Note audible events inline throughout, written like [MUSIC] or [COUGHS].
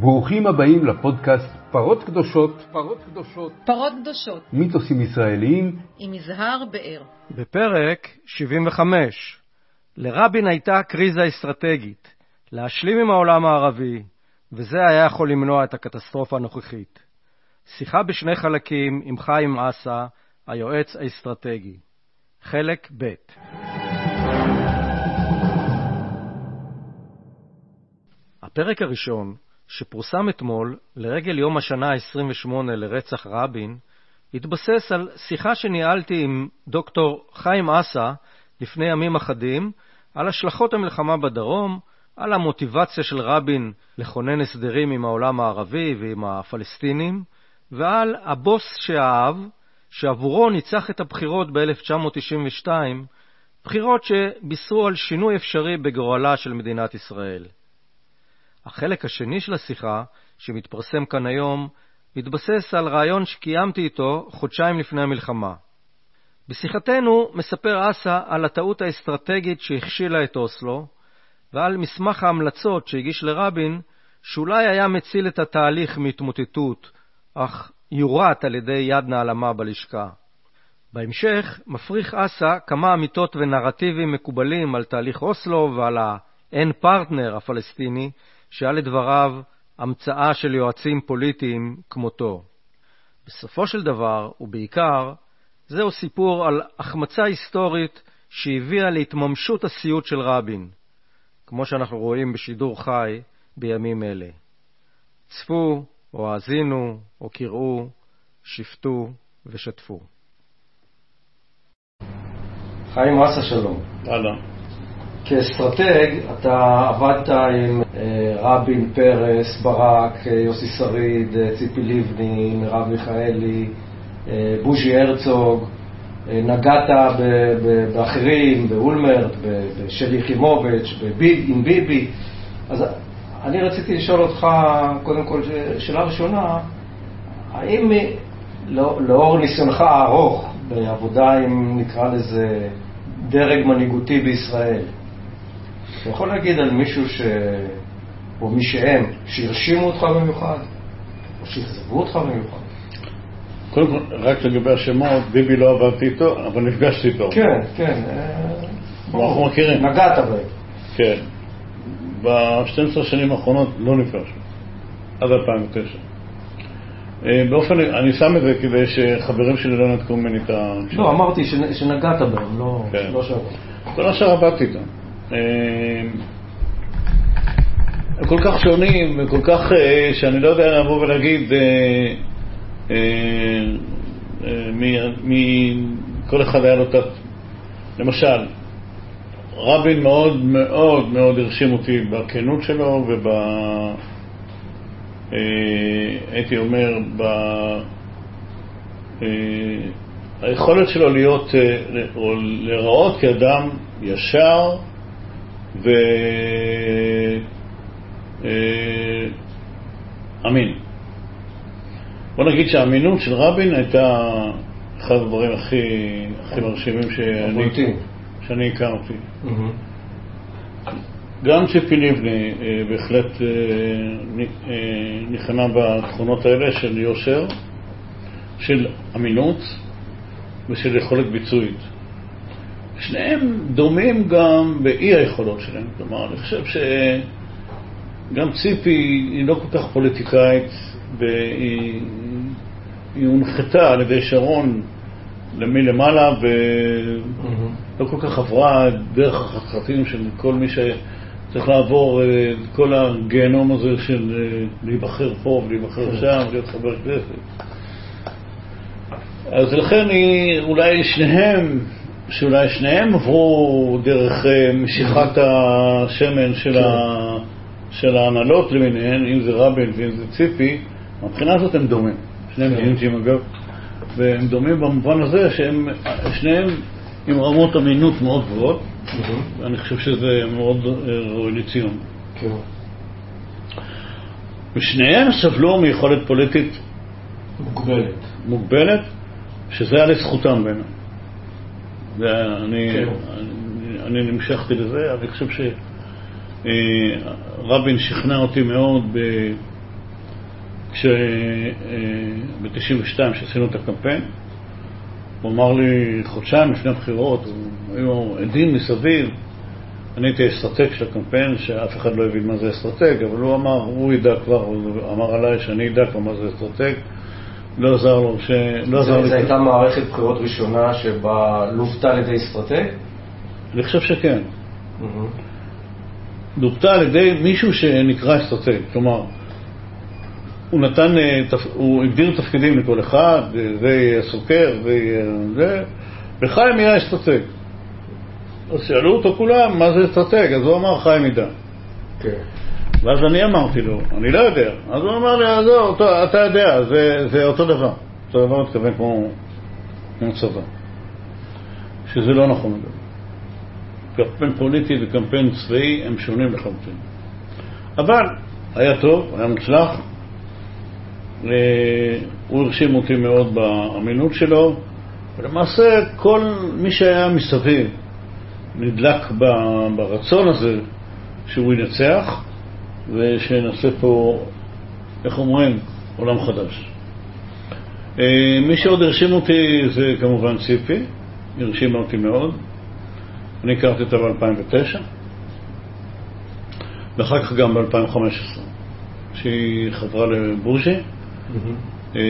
ברוכים הבאים לפודקאסט פרות קדושות, פרות קדושות, פרות קדושות, מיתוסים ישראליים, עם יזהר באר. בפרק 75 לרבין הייתה קריזה אסטרטגית, להשלים עם העולם הערבי, וזה היה יכול למנוע את הקטסטרופה הנוכחית. שיחה בשני חלקים עם חיים אסא, היועץ האסטרטגי. חלק ב' הפרק הראשון, שפורסם אתמול לרגל יום השנה ה-28 לרצח רבין, התבסס על שיחה שניהלתי עם דוקטור חיים אסא לפני ימים אחדים על השלכות המלחמה בדרום, על המוטיבציה של רבין לכונן הסדרים עם העולם הערבי ועם הפלסטינים, ועל הבוס שאהב, שעבורו ניצח את הבחירות ב-1992, בחירות שבישרו על שינוי אפשרי בגורלה של מדינת ישראל. החלק השני של השיחה, שמתפרסם כאן היום, מתבסס על רעיון שקיימתי איתו חודשיים לפני המלחמה. בשיחתנו מספר אסא על הטעות האסטרטגית שהכשילה את אוסלו, ועל מסמך ההמלצות שהגיש לרבין, שאולי היה מציל את התהליך מהתמוטטות, אך יורט על ידי יד נעלמה בלשכה. בהמשך מפריך אסא כמה אמיתות ונרטיבים מקובלים על תהליך אוסלו ועל פרטנר הפלסטיני, שהיה לדבריו המצאה של יועצים פוליטיים כמותו. בסופו של דבר, ובעיקר, זהו סיפור על החמצה היסטורית שהביאה להתממשות הסיוט של רבין, כמו שאנחנו רואים בשידור חי בימים אלה. צפו, או האזינו, או קראו, שפטו ושתפו. חיים רסה שלום. אהלן. כאסטרטג, אתה עבדת עם אה, רבין, פרס, ברק, אה, יוסי שריד, אה, ציפי לבני, מרב מיכאלי, בוז'י הרצוג, נגעת באחרים, באולמרט, בשלי יחימוביץ', עם ביבי. אז אני רציתי לשאול אותך, קודם כל, שאלה ראשונה, האם לא, לאור ניסיונך הארוך בעבודה עם, נקרא לזה, דרג מנהיגותי בישראל, אתה יכול להגיד על מישהו ש... או מי שהם, שהרשימו אותך במיוחד, או שאכזבו אותך במיוחד? קודם כל, רק לגבי השמות, ביבי לא עבדתי איתו, אבל נפגשתי איתו. כן, כן. אה, אנחנו מכירים. נגעת בהם. כן. ב-12 השנים האחרונות לא נפגשנו, עד 2009. אה, באופן, אני שם את זה כדי שחברים שלי לא נתקו ממני את ה... לא, אמרתי שנגעת בהם, לא, כן. לא שעברת. כל השאר עבדתי איתם. אה, כל כך שונים וכל כך, אה, שאני לא יודע לבוא ולהגיד אה, מכל אחד היה לו את... למשל, רבין מאוד מאוד מאוד הרשים אותי בכנות שלו וב... הייתי אומר, ב... היכולת שלו להיות, או להיראות כאדם ישר, ואמין. בוא נגיד שהאמינות של רבין הייתה אחד הדברים הכי, הכי מרשימים שאני, שאני הכרתי. גם ציפי לבני אה, בהחלט אה, אה, ניחנה בתכונות האלה של יושר, של אמינות ושל יכולת ביצועית. שניהם דומים גם באי היכולות שלהם. כלומר, אני חושב שגם ציפי היא לא כל כך פוליטיקאית, והיא הונחתה על ידי שרון מלמעלה, ולא כל כך עברה דרך החתחתים של כל מי שצריך לעבור את אה, כל הגיהנום הזה של אה, להיבחר פה ולהיבחר שם, להיות חבר כנסת. אז לכן היא, אולי שניהם שאולי שניהם עברו דרך אה, משיכת השמן של, כן. ה... של ההנהלות למיניהן, אם זה רבין ואם זה ציפי, מהבחינה הזאת הם דומים. שניהם כן. ג'ינג'ים אגב, והם דומים במובן הזה שהם שניהם עם רמות אמינות מאוד גבוהות, ואני חושב שזה מאוד אה, ראוי לציון. כן. ושניהם סבלו מיכולת פוליטית מוגבלת, מוגבלת שזה היה לזכותם בעיניי. ואני כן. אני, אני נמשכתי לזה, אני חושב שרבין שכנע אותי מאוד כשב-92, כשעשינו את הקמפיין, הוא אמר לי חודשיים לפני הבחירות, היו עדים מסביב, אני הייתי אסטרטג של הקמפיין, שאף אחד לא הבין מה זה אסטרטג, אבל הוא אמר, הוא ידע כבר, הוא אמר עליי שאני אדע כבר מה זה אסטרטג. לא עזר לו, ש... לא עזר לי. זו הייתה מערכת בחירות ראשונה שבה לוותה על ידי אסטרטג? אני חושב שכן. לוותה על ידי מישהו שנקרא אסטרטג. כלומר, הוא נתן, אה, הוא הגדיר תפקידים לכל אחד, זה יהיה סוקר, זה יהיה זה, וחיים יהיה אסטרטג. אז שאלו אותו כולם, מה זה אסטרטג? אז הוא אמר, חיים ידע. כן. ואז אני אמרתי לו, אני לא יודע. אז הוא אמר לי, עזוב, אתה יודע, זה, זה אותו דבר. אותו דבר מתכוון כמו, כמו צבא. שזה לא נכון. קמפיין פוליטי וקמפיין צבאי הם שונים לחלוטין. אבל היה טוב, היה מוצלח. אה, הוא הרשים אותי מאוד באמינות שלו, ולמעשה כל מי שהיה מסביב נדלק ברצון הזה שהוא ינצח, ושנעשה פה, איך אומרים, עולם חדש. אה, מי שעוד הרשים אותי זה כמובן ציפי, הרשימה אותי מאוד. אני הכרתי אותה ב-2009, ואחר כך גם ב-2015, שהיא חברה לבוז'י. אה,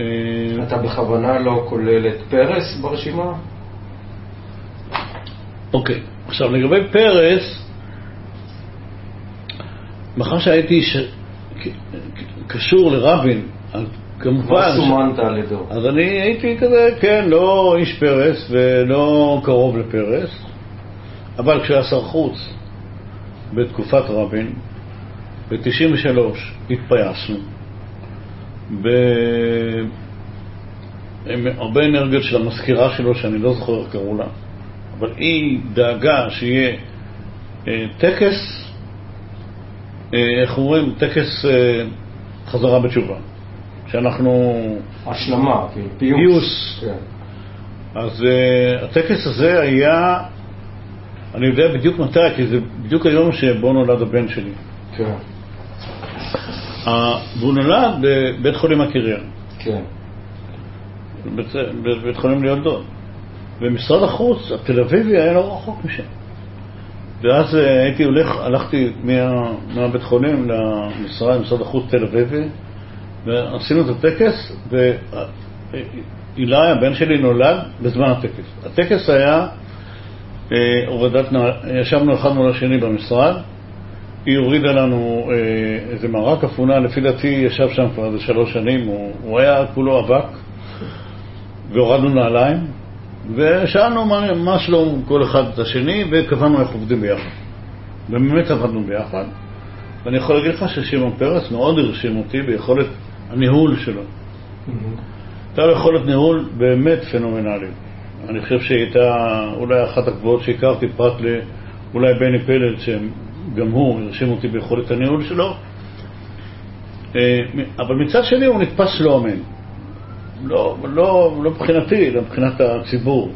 אה, אתה בכוונה לא כולל את פרס ברשימה? אוקיי, עכשיו לגבי פרס, מאחר שהייתי ש... קשור לרבין, כמובן... מה סומנת על ידו? אז אני הייתי כזה, כן, לא איש פרס ולא קרוב לפרס, אבל כשהיה שר חוץ בתקופת רבין, ב-93 התפייסנו. בהרבה אנרגיות של המזכירה שלו, שאני לא זוכר איך קראו לה, אבל היא דאגה שיהיה אה, טקס איך אומרים, טקס אה, חזרה בתשובה. שאנחנו... השלמה, כאילו, פיוס. פיוס. כן. אז uh, הטקס הזה היה, אני יודע בדיוק מתי, כי זה בדיוק היום שבו נולד הבן שלי. כן. Uh, והוא נולד בבית חולים הקריה. כן. בבית, בבית חולים ליולדות. ומשרד החוץ, התל אביבי, היה לא רחוק משם. ואז אה, הייתי הולך, הלכתי מה, מהבית חולים למשרד, משרד החוץ תל אביבי, ועשינו את הטקס, ואילי, הבן שלי, נולד בזמן הטקס. הטקס היה אה, הורדת, ישבנו אחד מול השני במשרד, היא הורידה לנו אה, איזה מרק אפונה, לפי דעתי ישב שם כבר איזה שלוש שנים, הוא, הוא היה כולו אבק, והורדנו נעליים, ושאלנו מה, מה שלום כל אחד את השני, וקבענו איך עובדים ביחד. ובאמת עבדנו ביחד. ואני יכול להגיד לך ששמעון פרס מאוד הרשים אותי ביכולת הניהול שלו. הייתה לו יכולת ניהול באמת פנומנלית. אני חושב שהיא הייתה אולי אחת הגבוהות שהכרתי, פרט לאולי בני פלד, שגם הוא הרשים אותי ביכולת הניהול שלו. אה, אבל מצד שני הוא נתפס לא אמן. לא, לא, לא מבחינתי, אלא מבחינת הציבור.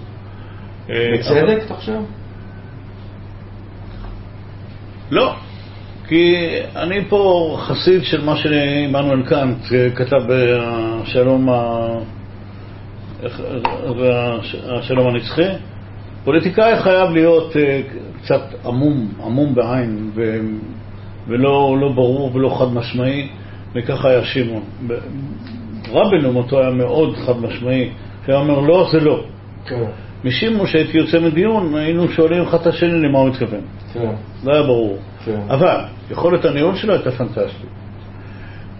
אה, בצדק, אתה חושב? לא, כי אני פה חסיד של מה שעמנואל קאנט כתב בשלום השלום הנצחי. פוליטיקאי חייב להיות אה, קצת עמום, עמום בעין, ולא לא ברור ולא חד משמעי, וככה היה שמעון. רבין לעומתו היה מאוד חד משמעי, שהיה אומר לא זה לא. כן. משימו שהייתי יוצא מדיון, היינו שואלים אחד את השני למה הוא מתכוון. כן. לא היה ברור. כן. אבל יכולת הניהול שלו הייתה פנטסטית.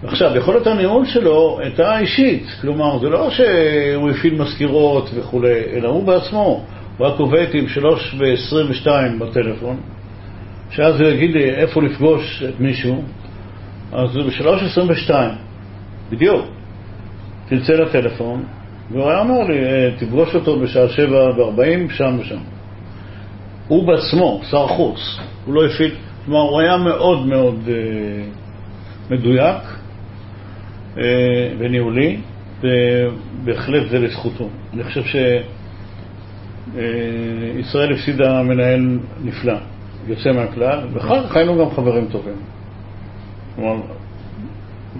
עכשיו, יכולת הניהול שלו הייתה אישית, כלומר, זה לא שהוא הפעיל מזכירות וכולי, אלא הוא בעצמו, הוא רק עובד עם 3 ו-22 בטלפון, שאז הוא יגיד לי איפה לפגוש את מישהו, אז זה ב-3.22, בדיוק. צלצל לטלפון, והוא היה אומר לי, אה, תפגוש אותו בשעה שבע וארבעים, שם ושם. הוא בעצמו, שר חוץ, הוא לא הפעיל, כלומר, הוא היה מאוד מאוד אה, מדויק אה, וניהולי, ובהחלט זה לזכותו. אני חושב שישראל אה, הפסידה מנהל נפלא, יוצא מהכלל, ואחר כך היינו גם חברים טובים. כלומר,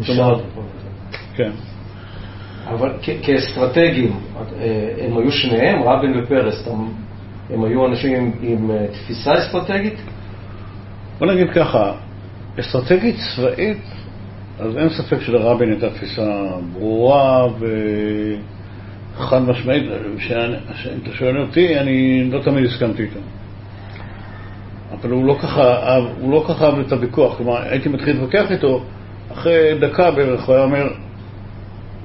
כלומר, כן. אבל כאסטרטגים, אה, הם היו שניהם, רבין ופרס, הם- הם היו אנשים עם, עם אה, תפיסה אסטרטגית? בוא נגיד ככה, אסטרטגית צבאית, אז אין ספק שלרבין הייתה תפיסה ברורה וחד משמעית, שאם אתה שואל אותי, אני לא תמיד הסכמתי איתה. אבל הוא לא ככה לא אהב את הוויכוח, כלומר, הייתי מתחיל להתווכח איתו, אחרי דקה בערך הוא היה אומר,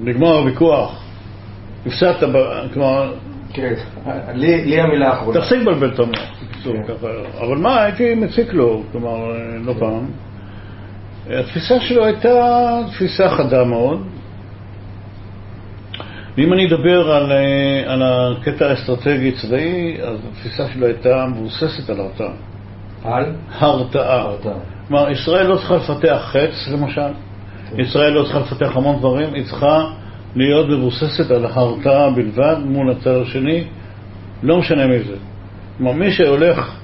נגמר הוויכוח, הפסדת, כלומר, כן. לי, המילה האחרונה. תפסיק לבלבל את המוח, כן. אבל מה, הייתי מציק לו, כלומר, לא פעם. התפיסה שלו הייתה תפיסה חדה מאוד. ואם אני אדבר על, אה, על הקטע האסטרטגי צבאי, אז התפיסה שלו הייתה מבוססת על הרתעה. על? הרתעה. כלומר, ישראל לא צריכה לפתח חץ, למשל. ישראל לא צריכה לפתח המון דברים, היא צריכה להיות מבוססת על הרתעה בלבד מול הצד השני, לא משנה מי זה. כלומר, מי שהולך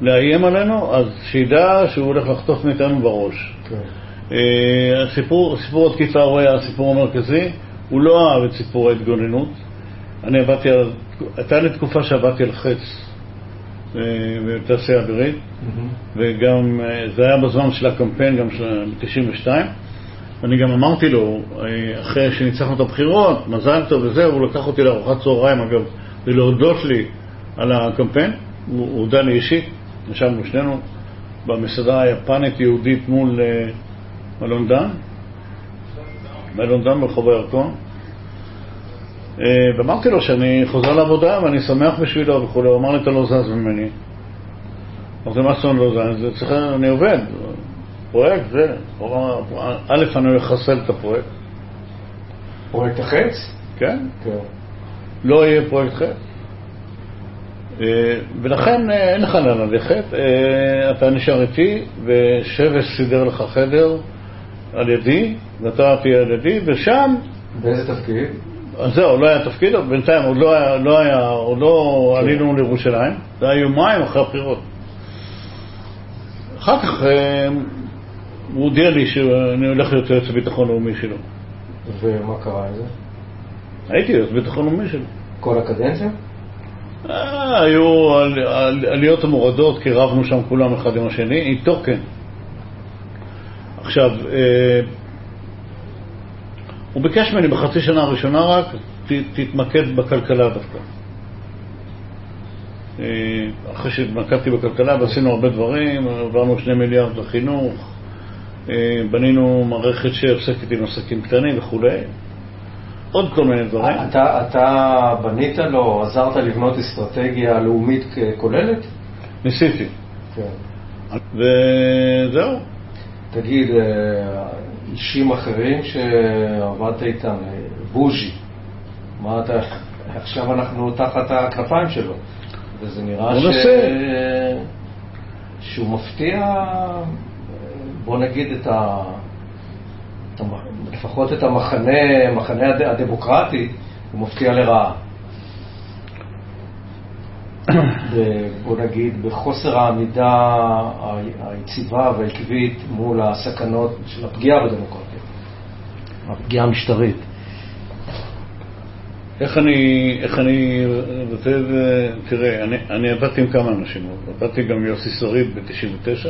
לאיים עלינו, אז שידע שהוא הולך לחטוף מאיתנו בראש. כן. אה, הסיפור, סיפור התקיפה הוא היה הסיפור המרכזי, הוא לא אהב את סיפור ההתגוננות. אני עבדתי על, הייתה לי תקופה שעבדתי על חץ אה, בתעשייה אווירית. וגם אה, זה היה בזמן של הקמפיין, גם של 92. ואני גם אמרתי לו, אה, אחרי שניצחנו את הבחירות, מזל טוב וזה, הוא לקח אותי לארוחת צהריים, אגב, ולהודות לי על הקמפיין. הוא הודה לי אישית, ישבנו שנינו במסעדה היפנית יהודית מול אה, מלון דן, מלון דן ברחוב הירקון. אה, ואמרתי לו שאני חוזר לעבודה ואני שמח בשבילו וכולי, הוא אמר לי, אתה לא זז ממני. אמרתי, מה זאת אומרת לא זז? אני עובד. פרויקט, זה. א', אני הולך לחסל את הפרויקט, פרויקט החץ? כן? כן. לא יהיה פרויקט ח'. אה, ולכן אה, אין לך לאן ללכת, אה, אתה נשאר איתי, ושבש סידר לך חדר על ידי, ואתה תהיה על ידי, ושם, באיזה תפקיד? אז זהו, לא היה תפקיד, אבל בינתיים עוד לא היה, לא היה, עוד לא כן. עלינו לירושלים, זה היה יומיים אחרי הבחירות. אחר כך הוא הודיע לי שאני הולך להיות יועץ הביטחון הלאומי שלו. ומה קרה עם זה? הייתי יועץ ביטחון לאומי שלו. כל הקדנציה? אה, היו על, על, עליות ומורדות, כי רבנו שם כולם אחד עם השני, איתו כן. עכשיו, אה, הוא ביקש ממני בחצי שנה הראשונה רק, ת, תתמקד בכלכלה דווקא. אה, אחרי שהתמקדתי בכלכלה ועשינו הרבה דברים, עברנו שני מיליארד לחינוך, בנינו מערכת שעוסקת עם עסקים קטנים וכולי, עוד כל מיני דברים. אתה, אתה בנית לו, עזרת לבנות אסטרטגיה לאומית כוללת? ניסיתי. כן. וזהו. תגיד, אה, אישים אחרים שעבדת איתם, אה, בוז'י, מה אתה, עכשיו אנחנו תחת הכנפיים שלו, וזה נראה ש... נעשה. שהוא מפתיע, אה, בוא נגיד את ה... לפחות את המחנה, המחנה הד- הדמוקרטי, הוא מפתיע לרעה. [COUGHS] בוא נגיד, בחוסר העמידה היציבה והעקבית מול הסכנות של הפגיעה בדמוקרטיה, הפגיעה המשטרית. איך אני, איך אני רוצה תראה, אני, אני עבדתי עם כמה אנשים, עבדתי גם עם יוסי שריד ב-99,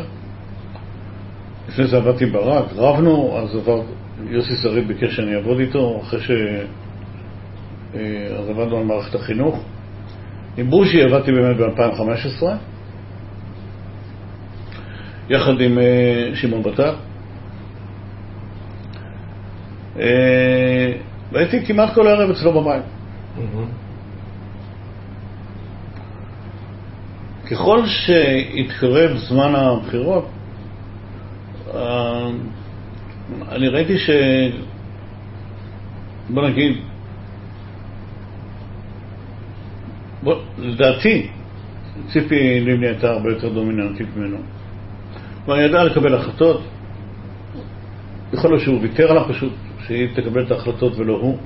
לפני זה עבדתי ברק, רבנו, אז עבר, יוסי שריד ביקש שאני אעבוד איתו, אחרי ש... אה, אז עבדנו על מערכת החינוך. עם בוז'י עבדתי באמת ב-2015, יחד עם אה, שמעון בט"פ. אה, והייתי כמעט כל הערב אצלו בבית. ככל שהתקרב זמן הבחירות, אני ראיתי ש... בוא נגיד, בוא, לדעתי, ציפי לבני הייתה הרבה יותר דומיננטית ממנו. כלומר, היא ידעה לקבל החלטות. יכול להיות שהוא ויתר עליו פשוט, שהיא תקבל את ההחלטות ולא הוא.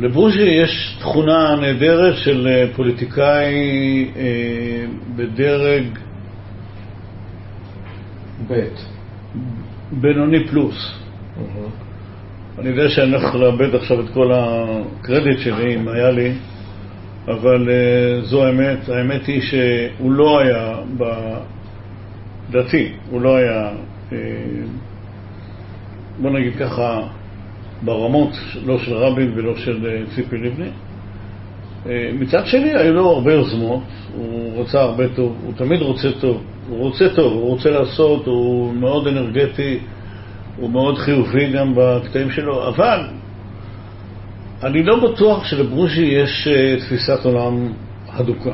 אה, אה, לבוז'י יש תכונה נהדרת של אה, פוליטיקאי אה, בדרג ב'. בינוני פלוס. אני יודע שאני הולך לאבד עכשיו את כל הקרדיט שלי, אם היה לי, אבל uh, זו האמת. האמת היא שהוא לא היה, לדעתי, הוא לא היה, uh, בוא נגיד ככה, ברמות, לא של רבין ולא של uh, ציפי לבני. Uh, מצד שני, היו לו הרבה יוזמות, הוא רצה הרבה טוב, הוא תמיד רוצה טוב, הוא רוצה טוב, הוא רוצה לעשות, הוא מאוד אנרגטי. הוא מאוד חיובי גם בקטעים שלו, אבל אני לא בטוח שלברושי יש uh, תפיסת עולם הדוקה.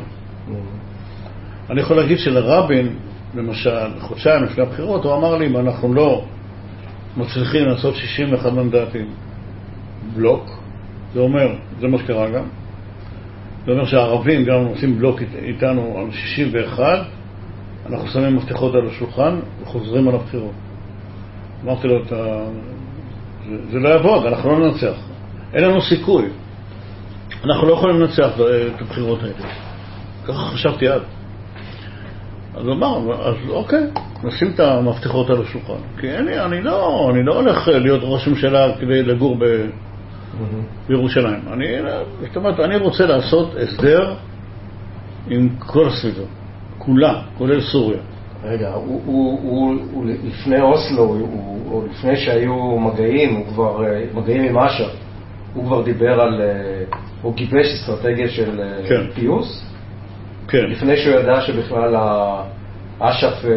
אני יכול להגיד שלרבין, למשל, חודשיים לפני הבחירות, הוא אמר לי, אם אנחנו לא מצליחים לעשות 61 מנדטים בלוק, זה אומר, זה מה שקרה גם, זה אומר שהערבים גם עושים בלוק איתנו על 61, אנחנו שמים מפתחות על השולחן וחוזרים על הבחירות. אמרתי לו, אתה... זה, זה לא יעבוד, אנחנו לא ננצח. אין לנו סיכוי. אנחנו לא יכולים לנצח את הבחירות האלה. ככה חשבתי אז. אז הוא אמר, אז אוקיי, נשים את המפתחות על השולחן. כי אני, אני, לא, אני לא הולך להיות ראש ממשלה כדי לגור ב, בירושלים. אני, זאת אומרת, אני רוצה לעשות הסדר עם כל הסביבה, כולה, כולל סוריה. רגע, הוא, הוא, הוא, הוא לפני אוסלו, הוא, או לפני שהיו מגעים, הוא כבר, אה, מגעים עם אש"ף, הוא כבר דיבר על, אה, הוא גיבש אסטרטגיה של אה, כן. פיוס? כן. לפני שהוא ידע שבכלל אש"ף כן.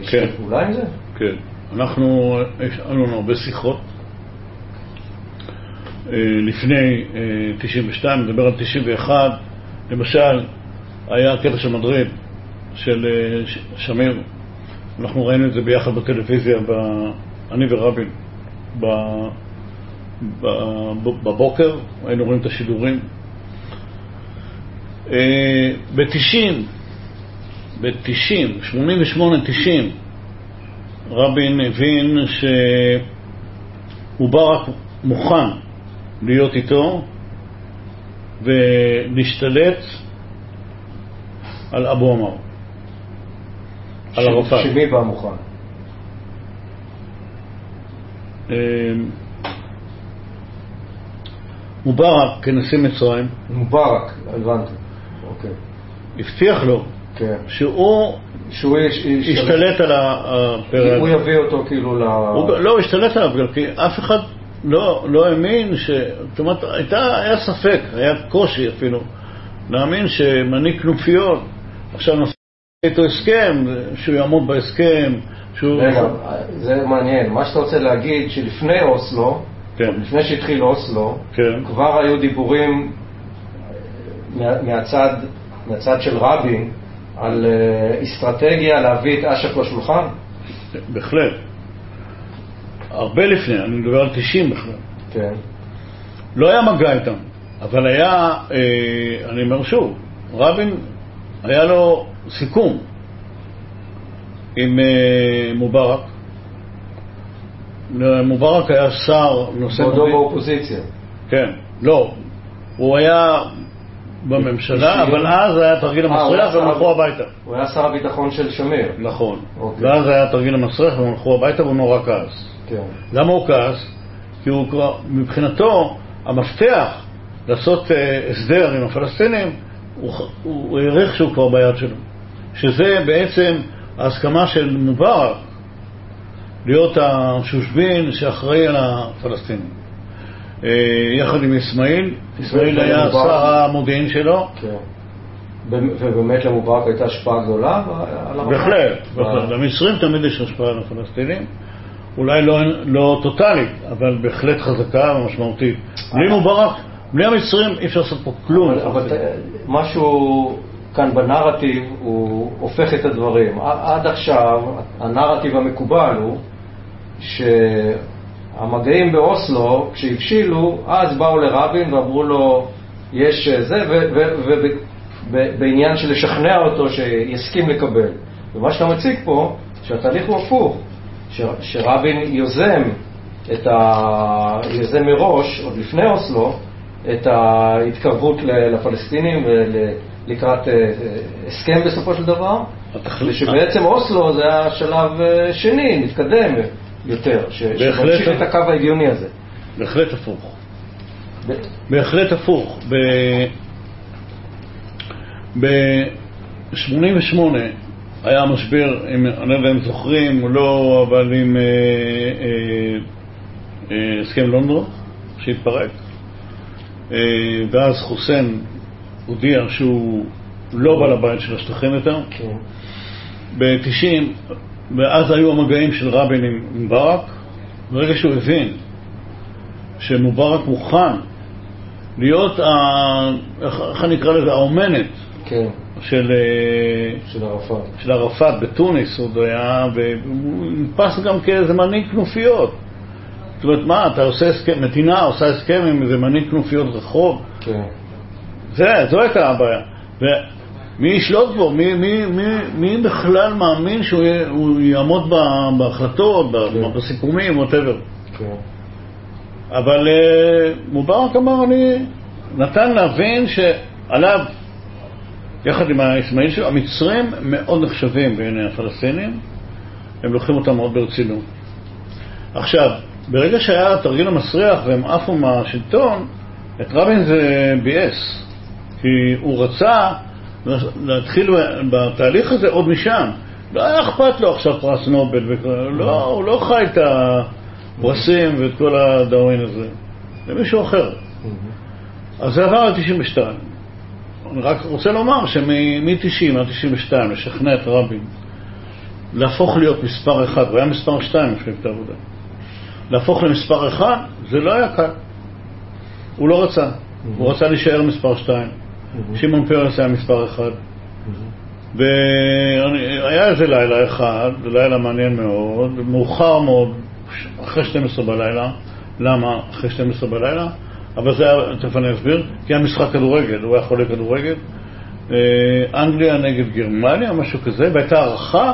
ישתף פעולה עם זה? כן. אנחנו, יש לנו הרבה שיחות. לפני 92, נדבר על 91, למשל, היה קטע של מדריד, של שמיר, אנחנו ראינו את זה ביחד בטלוויזיה, ב... אני ורבין, ב... ב... בבוקר, היינו רואים את השידורים. ב-90, ב-90, 88-90, רבין הבין שמובארק מוכן להיות איתו ולהשתלט על אבו עמר. על ערפאת. שמי בא מוכן? אמ, מובארק כנשיא מצרים. מובארק, הבנתי. הבטיח לו כן. שהוא שהוא יש- יש- ישתלט על הפרק. הוא יביא אותו כאילו ל... הוא לא, הוא השתלט עליו, גם כי אף אחד לא, לא האמין ש... זאת אומרת, הייתה, היה ספק, היה קושי אפילו, להאמין שמנהיג כנופיות עכשיו נעשה איתו הסכם, שהוא יעמוד בהסכם, שהוא... רגע, זה מעניין. מה שאתה רוצה להגיד, שלפני אוסלו, כן, לפני שהתחיל אוסלו, כן, כבר היו דיבורים מה- מהצד, מהצד של רבין על אה, אסטרטגיה להביא את אש"ף לשולחן? בהחלט. הרבה לפני, אני מדבר על 90 בכלל. כן. לא היה מגע איתם, אבל היה, אה, אני אומר שוב, רבין, היה לו סיכום עם אה, מובארק. מובארק היה שר נושא... בעודו באופוזיציה. כן, לא. הוא היה בממשלה? אבל אז היה תרגיל אה, המסריח והם הלכו הביתה. הוא היה שר הביטחון של שמיר. נכון. אוקיי. ואז היה תרגיל המסריח והם הלכו הביתה והוא נורא כעס. כן. למה הוא כעס? כי הוא כבר, מבחינתו, המפתח לעשות אה, הסדר עם הפלסטינים, הוא העריך שהוא כבר ביד שלו. שזה בעצם ההסכמה של מובארק להיות השושבין שאחראי על הפלסטינים. אה, יחד עם אסמאעיל, אסמאעיל היה שר המודיעין שלו, כן. ובאמת למובארק הייתה השפעה גדולה על הרמטכ"ל? בהחלט, בהחלט. למצרים תמיד יש השפעה על הפלסטינים, אולי לא, לא טוטאלית, אבל בהחלט חזקה ומשמעותית. בלי מובארק, בלי המצרים אי אפשר לעשות פה כלום. אבל, אבל משהו כאן בנרטיב הוא הופך את הדברים. עד עכשיו הנרטיב המקובל הוא שהמגעים באוסלו, כשהבשילו, אז באו לרבין ואמרו לו, יש זה, ובעניין של לשכנע אותו שיסכים לקבל. ומה שאתה מציג פה, שהתהליך הוא הפוך, ש, שרבין יוזם את ה... יוזם מראש, עוד לפני אוסלו, את ההתקרבות לפלסטינים ולקראת אה, אה, הסכם בסופו של דבר, ושבעצם אוסלו זה היה שלב אה, שני, מתקדם יותר. שממשיך את הקו ההגיוני הזה. בהחלט הפוך. ב- בהחלט הפוך. ב-88 היה משבר, עם- אני לא יודע אם זוכרים או לא, אבל עם אה, אה, אה, הסכם לונדון שהתפרק, אה, ואז חוסיין הודיע שהוא לא בעל הבית של השטחים יותר. כן. ב-90, ואז היו המגעים של רבין עם ברק, ברגע שהוא הבין שמובארק מוכן להיות, ה... איך אני אקרא לזה, האומנת כן, של, אה, של ערפאת. של ערפאת בתוניס, עוד היה, והוא נתפס גם כאיזה מנהיג כנופיות. זאת אומרת, מה, אתה עושה הסכם, נתינה עושה הסכם עם איזה מנהיג כנופיות רחוב? כן. זה, זו הייתה הבעיה. ומי ישלוט בו? מי, מי, מי, מי בכלל מאמין שהוא יעמוד בהחלטות, כן. בסיכומים, ווטאבר? כן. אבל אה, מובארק אמר, אני... נתן להבין שעליו, יחד עם האסמאעיל שלו, המצרים מאוד נחשבים בעיני הפלסטינים, הם לוקחים אותם מאוד ברצינות. עכשיו, ברגע שהיה התרגיל המסריח והם עפו מהשלטון, את רבין זה ביאס, כי הוא רצה להתחיל בתהליך הזה עוד משם. לא היה אכפת לו עכשיו פרס נובל, לא, הוא לא חי את הפרסים ואת כל הדאווין הזה, זה מישהו אחר. אז זה עבר ל-92. אני רק רוצה לומר שמ-90 עד 92 לשכנע את רבין להפוך להיות מספר אחד, הוא היה מספר שתיים במפלגת העבודה, להפוך למספר אחד, זה לא היה קל. הוא לא רצה, הוא רצה להישאר מספר שתיים. שמעון פרס היה מספר אחד. והיה איזה לילה אחד, לילה מעניין מאוד, מאוחר מאוד, אחרי 12 בלילה. למה אחרי 12 בלילה? אבל זה היה, תכף אני אסביר, כי היה משחק כדורגל, הוא היה חולה כדורגל. אה, אנגליה נגד גרמניה, משהו כזה, והייתה הערכה,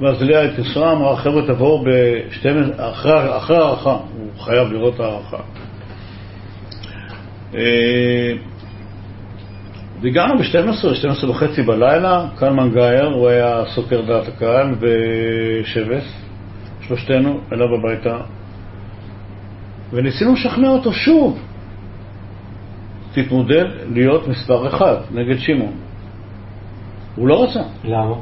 ואז ליה התקשרה, אמרה, חבר'ה, תבואו ב-12, אחרי הערכה, הוא חייב לראות את הערכה. והגענו ב-12, 12 וחצי בלילה, קלמן גייר, הוא היה סוקר דעת הקהל, ושבס, שלושתנו, אליו הביתה, וניסינו לשכנע אותו שוב, תתמודד להיות מספר אחד נגד שמעון. הוא לא רצה, למה?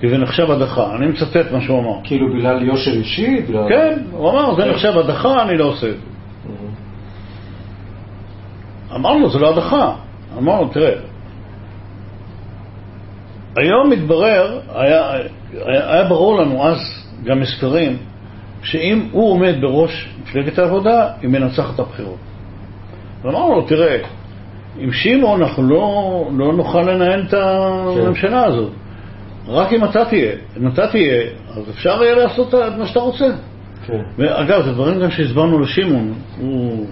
כי זה נחשב הדחה. אני מצטט מה שהוא אמר. כאילו בגלל יושר אישי? בגלל... כן, הוא אמר, זה נחשב הדחה, אני לא עושה את זה. אמרנו, זה לא הדחה. אמרנו, תראה, היום מתברר, היה, היה, היה ברור לנו אז, גם מסקרים, שאם הוא עומד בראש מפלגת העבודה, היא מנצחת את הבחירות. ואמרנו לו, תראה, עם שמעון אנחנו לא, לא נוכל לנהל את הממשלה הזאת. רק אם אתה תהיה, אם אתה תהיה, אז אפשר יהיה לעשות את מה שאתה רוצה. כן. ואגב, זה דברים גם שהסברנו לשמעון, הוא,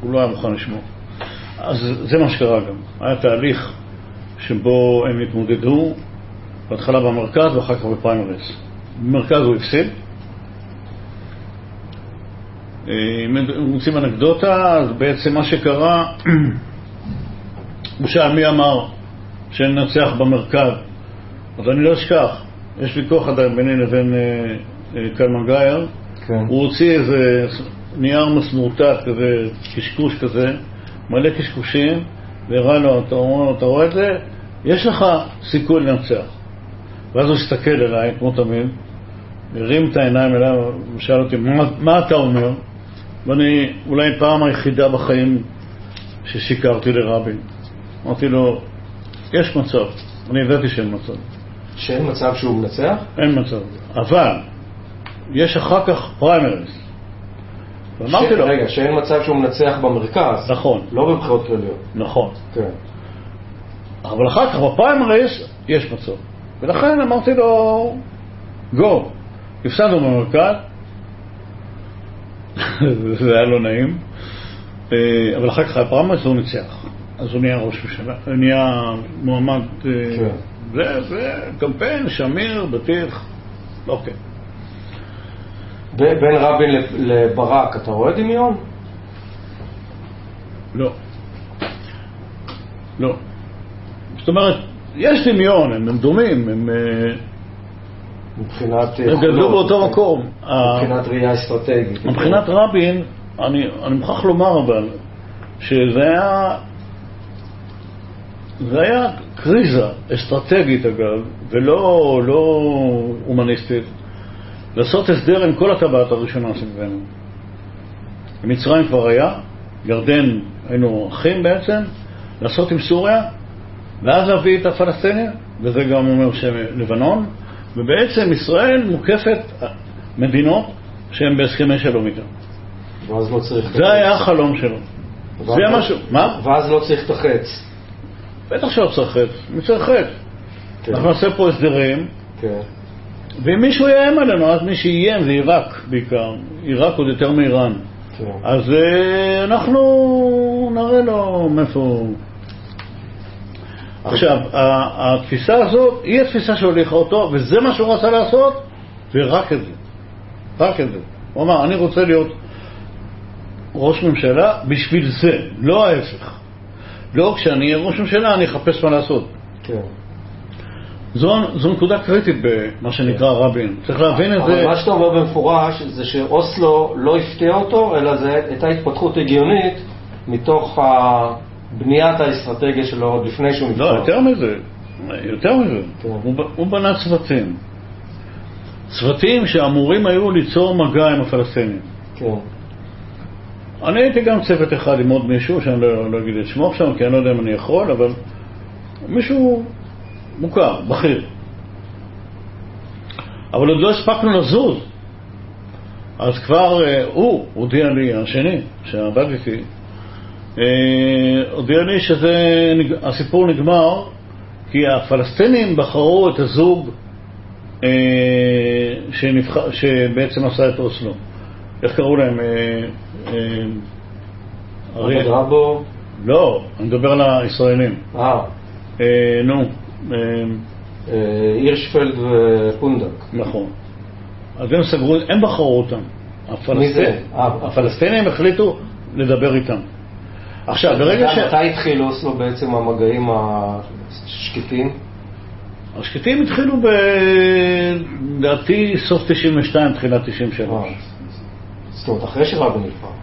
הוא לא היה מוכן לשמוע. אז זה מה שקרה גם. היה תהליך שבו הם התמודדו, בהתחלה במרכז ואחר כך בפריימריס. במרכז הוא הפסיד. אה, אם רוצים אנקדוטה, אז בעצם מה שקרה, הוא שאל מי אמר שננצח במרכז. אז אני לא אשכח, יש ויכוח עדיין ביני לבין אה, אה, קלמן גייר. כן. הוא הוציא איזה נייר מסמורטט כזה, קשקוש כזה, מלא קשקושים, והראה לו, אתה אומר, אתה רואה את זה? יש לך סיכוי לנצח. ואז הוא הסתכל אליי, כמו תמיד, הרים את העיניים אליי ושאל אותי, מה, מה אתה אומר? ואני, אולי פעם היחידה בחיים ששיקרתי לרבין. אמרתי לו, יש מצב. אני ידעתי שאין מצב. שאין מצב שהוא מנצח? אין מצב. אבל, יש אחר כך פריימריז. ואמרתי לו, רגע, שאין מצב שהוא מנצח במרכז. נכון, לא בבחירות כלליות. נכון. כן. אבל אחר כך בפריימריז יש מצב. ולכן אמרתי לו, גו. הפסדנו במרכז, [LAUGHS] זה היה לא נעים, אה, אבל אחר כך הפריימריז הוא ניצח. אז הוא נהיה ראש ממשלה, הוא נהיה מועמד, אה, כן. זה קמפיין, שמיר, בטיח, אוקיי. בין רבין לב- לברק, אתה רואה דמיון? לא. לא. זאת אומרת, יש דמיון, הם, דומים, הם, אה, מבחינת... הם גדלו יכולות, באותו מקום. מבחינת ראייה אסטרטגית. מבחינת רבין, אני, אני מוכרח לומר אבל, שזה היה, זה היה קריזה אסטרטגית אגב, ולא לא הומניסטית, לעשות הסדר עם כל הטבעת הראשונה סביבנו. מצרים כבר היה, ירדן היינו אחים בעצם, לעשות עם סוריה, ואז להביא את הפלסטינים, וזה גם אומר שלבנון, ובעצם ישראל מוקפת מדינות שהן בהסכמי שלום איתן. ואז לא צריך... זה היה החלום שלו. זה לא- משהו, מה? ואז לא צריך את החץ. בטח שלא צריך חטא, מי צריך חטא? כן. אנחנו נעשה פה הסדרים, כן. ואם מישהו יאיים עלינו, אז מי שאיים זה עיראק בעיקר, עיראק עוד יותר מאיראן. כן. אז אה, אנחנו נראה לו מאיפה הוא. עכשיו, התפיסה הזאת היא התפיסה שהוליכה אותו, וזה מה שהוא רצה לעשות, ורק את זה. רק את זה. הוא אמר, אני רוצה להיות ראש ממשלה בשביל זה, לא ההפך. לא כשאני אהיה ראש ממשלה אני אחפש מה לעשות. כן. זו, זו נקודה קריטית במה שנקרא רבין. צריך להבין את אבל זה. מה שאתה אומר במפורש זה שאוסלו לא הפתיע אותו, אלא זו הייתה התפתחות הגיונית מתוך בניית האסטרטגיה שלו עוד לפני שהוא נבחר. לא, יותר מזה. יותר מזה. כן. הוא, הוא בנה צוותים. צוותים שאמורים היו ליצור מגע עם הפלסטינים. כן. אני הייתי גם צוות אחד עם עוד מישהו, שאני לא, לא אגיד את שמו עכשיו, כי אני לא יודע אם אני יכול, אבל מישהו מוכר, בכיר. אבל עוד לא הספקנו לזוז. אז כבר אה, הוא הודיע לי, השני, שעבד איתי, אה, הודיע לי שהסיפור נגמר כי הפלסטינים בחרו את הזוג אה, שנבח... שבעצם עשה את אוסלו. איך קראו להם? אה, אה, אריה- רבו, לא, אני מדבר על הישראלים. אה, אה, נו, הירשפלד ופונדק. נכון. אז הם סגרו, הם בחרו אותם. מי זה? הפלסטינים, אה, החליטו לדבר איתם. עכשיו, ברגע ש... מתי התחיל אוסלו בעצם המגעים השקטים? השקטים התחילו ב... לדעתי סוף 92, תחילת 93. אה, זאת אומרת, אחרי שרבין נבחר.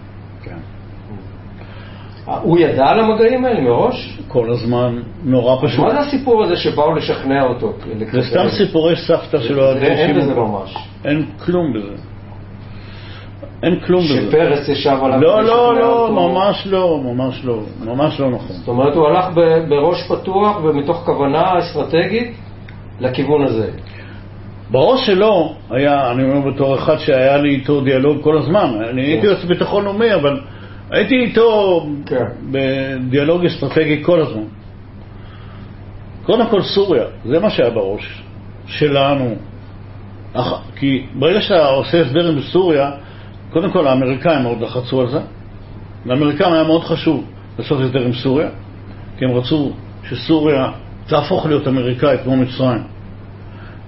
כן. הוא ידע על המגעים האלה מראש? כל הזמן, נורא פשוט. מה זה הסיפור הזה שבאו לשכנע אותו? זה סתם סיפורי סבתא שלו. אין בזה. ממש. אין כלום בזה. אין כלום בזה. שפרס ישב עליו לא, לא, לא. ממש לא, ממש לא, ממש לא נכון. זאת אומרת, הוא הלך בראש פתוח ומתוך כוונה אסטרטגית לכיוון הזה. בראש שלו היה, אני אומר בתור אחד שהיה לי איתו דיאלוג כל הזמן, אני הייתי יועץ ביטחון לאומי, אבל הייתי איתו כן. בדיאלוג אסטרטגי כל הזמן. קודם כל סוריה, זה מה שהיה בראש שלנו. אח- כי ברגע שאתה עושה הסדר עם סוריה, קודם כל האמריקאים מאוד לחצו על זה. לאמריקאים היה מאוד חשוב לעשות הסדר עם סוריה, כי הם רצו שסוריה תהפוך להיות אמריקאית כמו מצרים.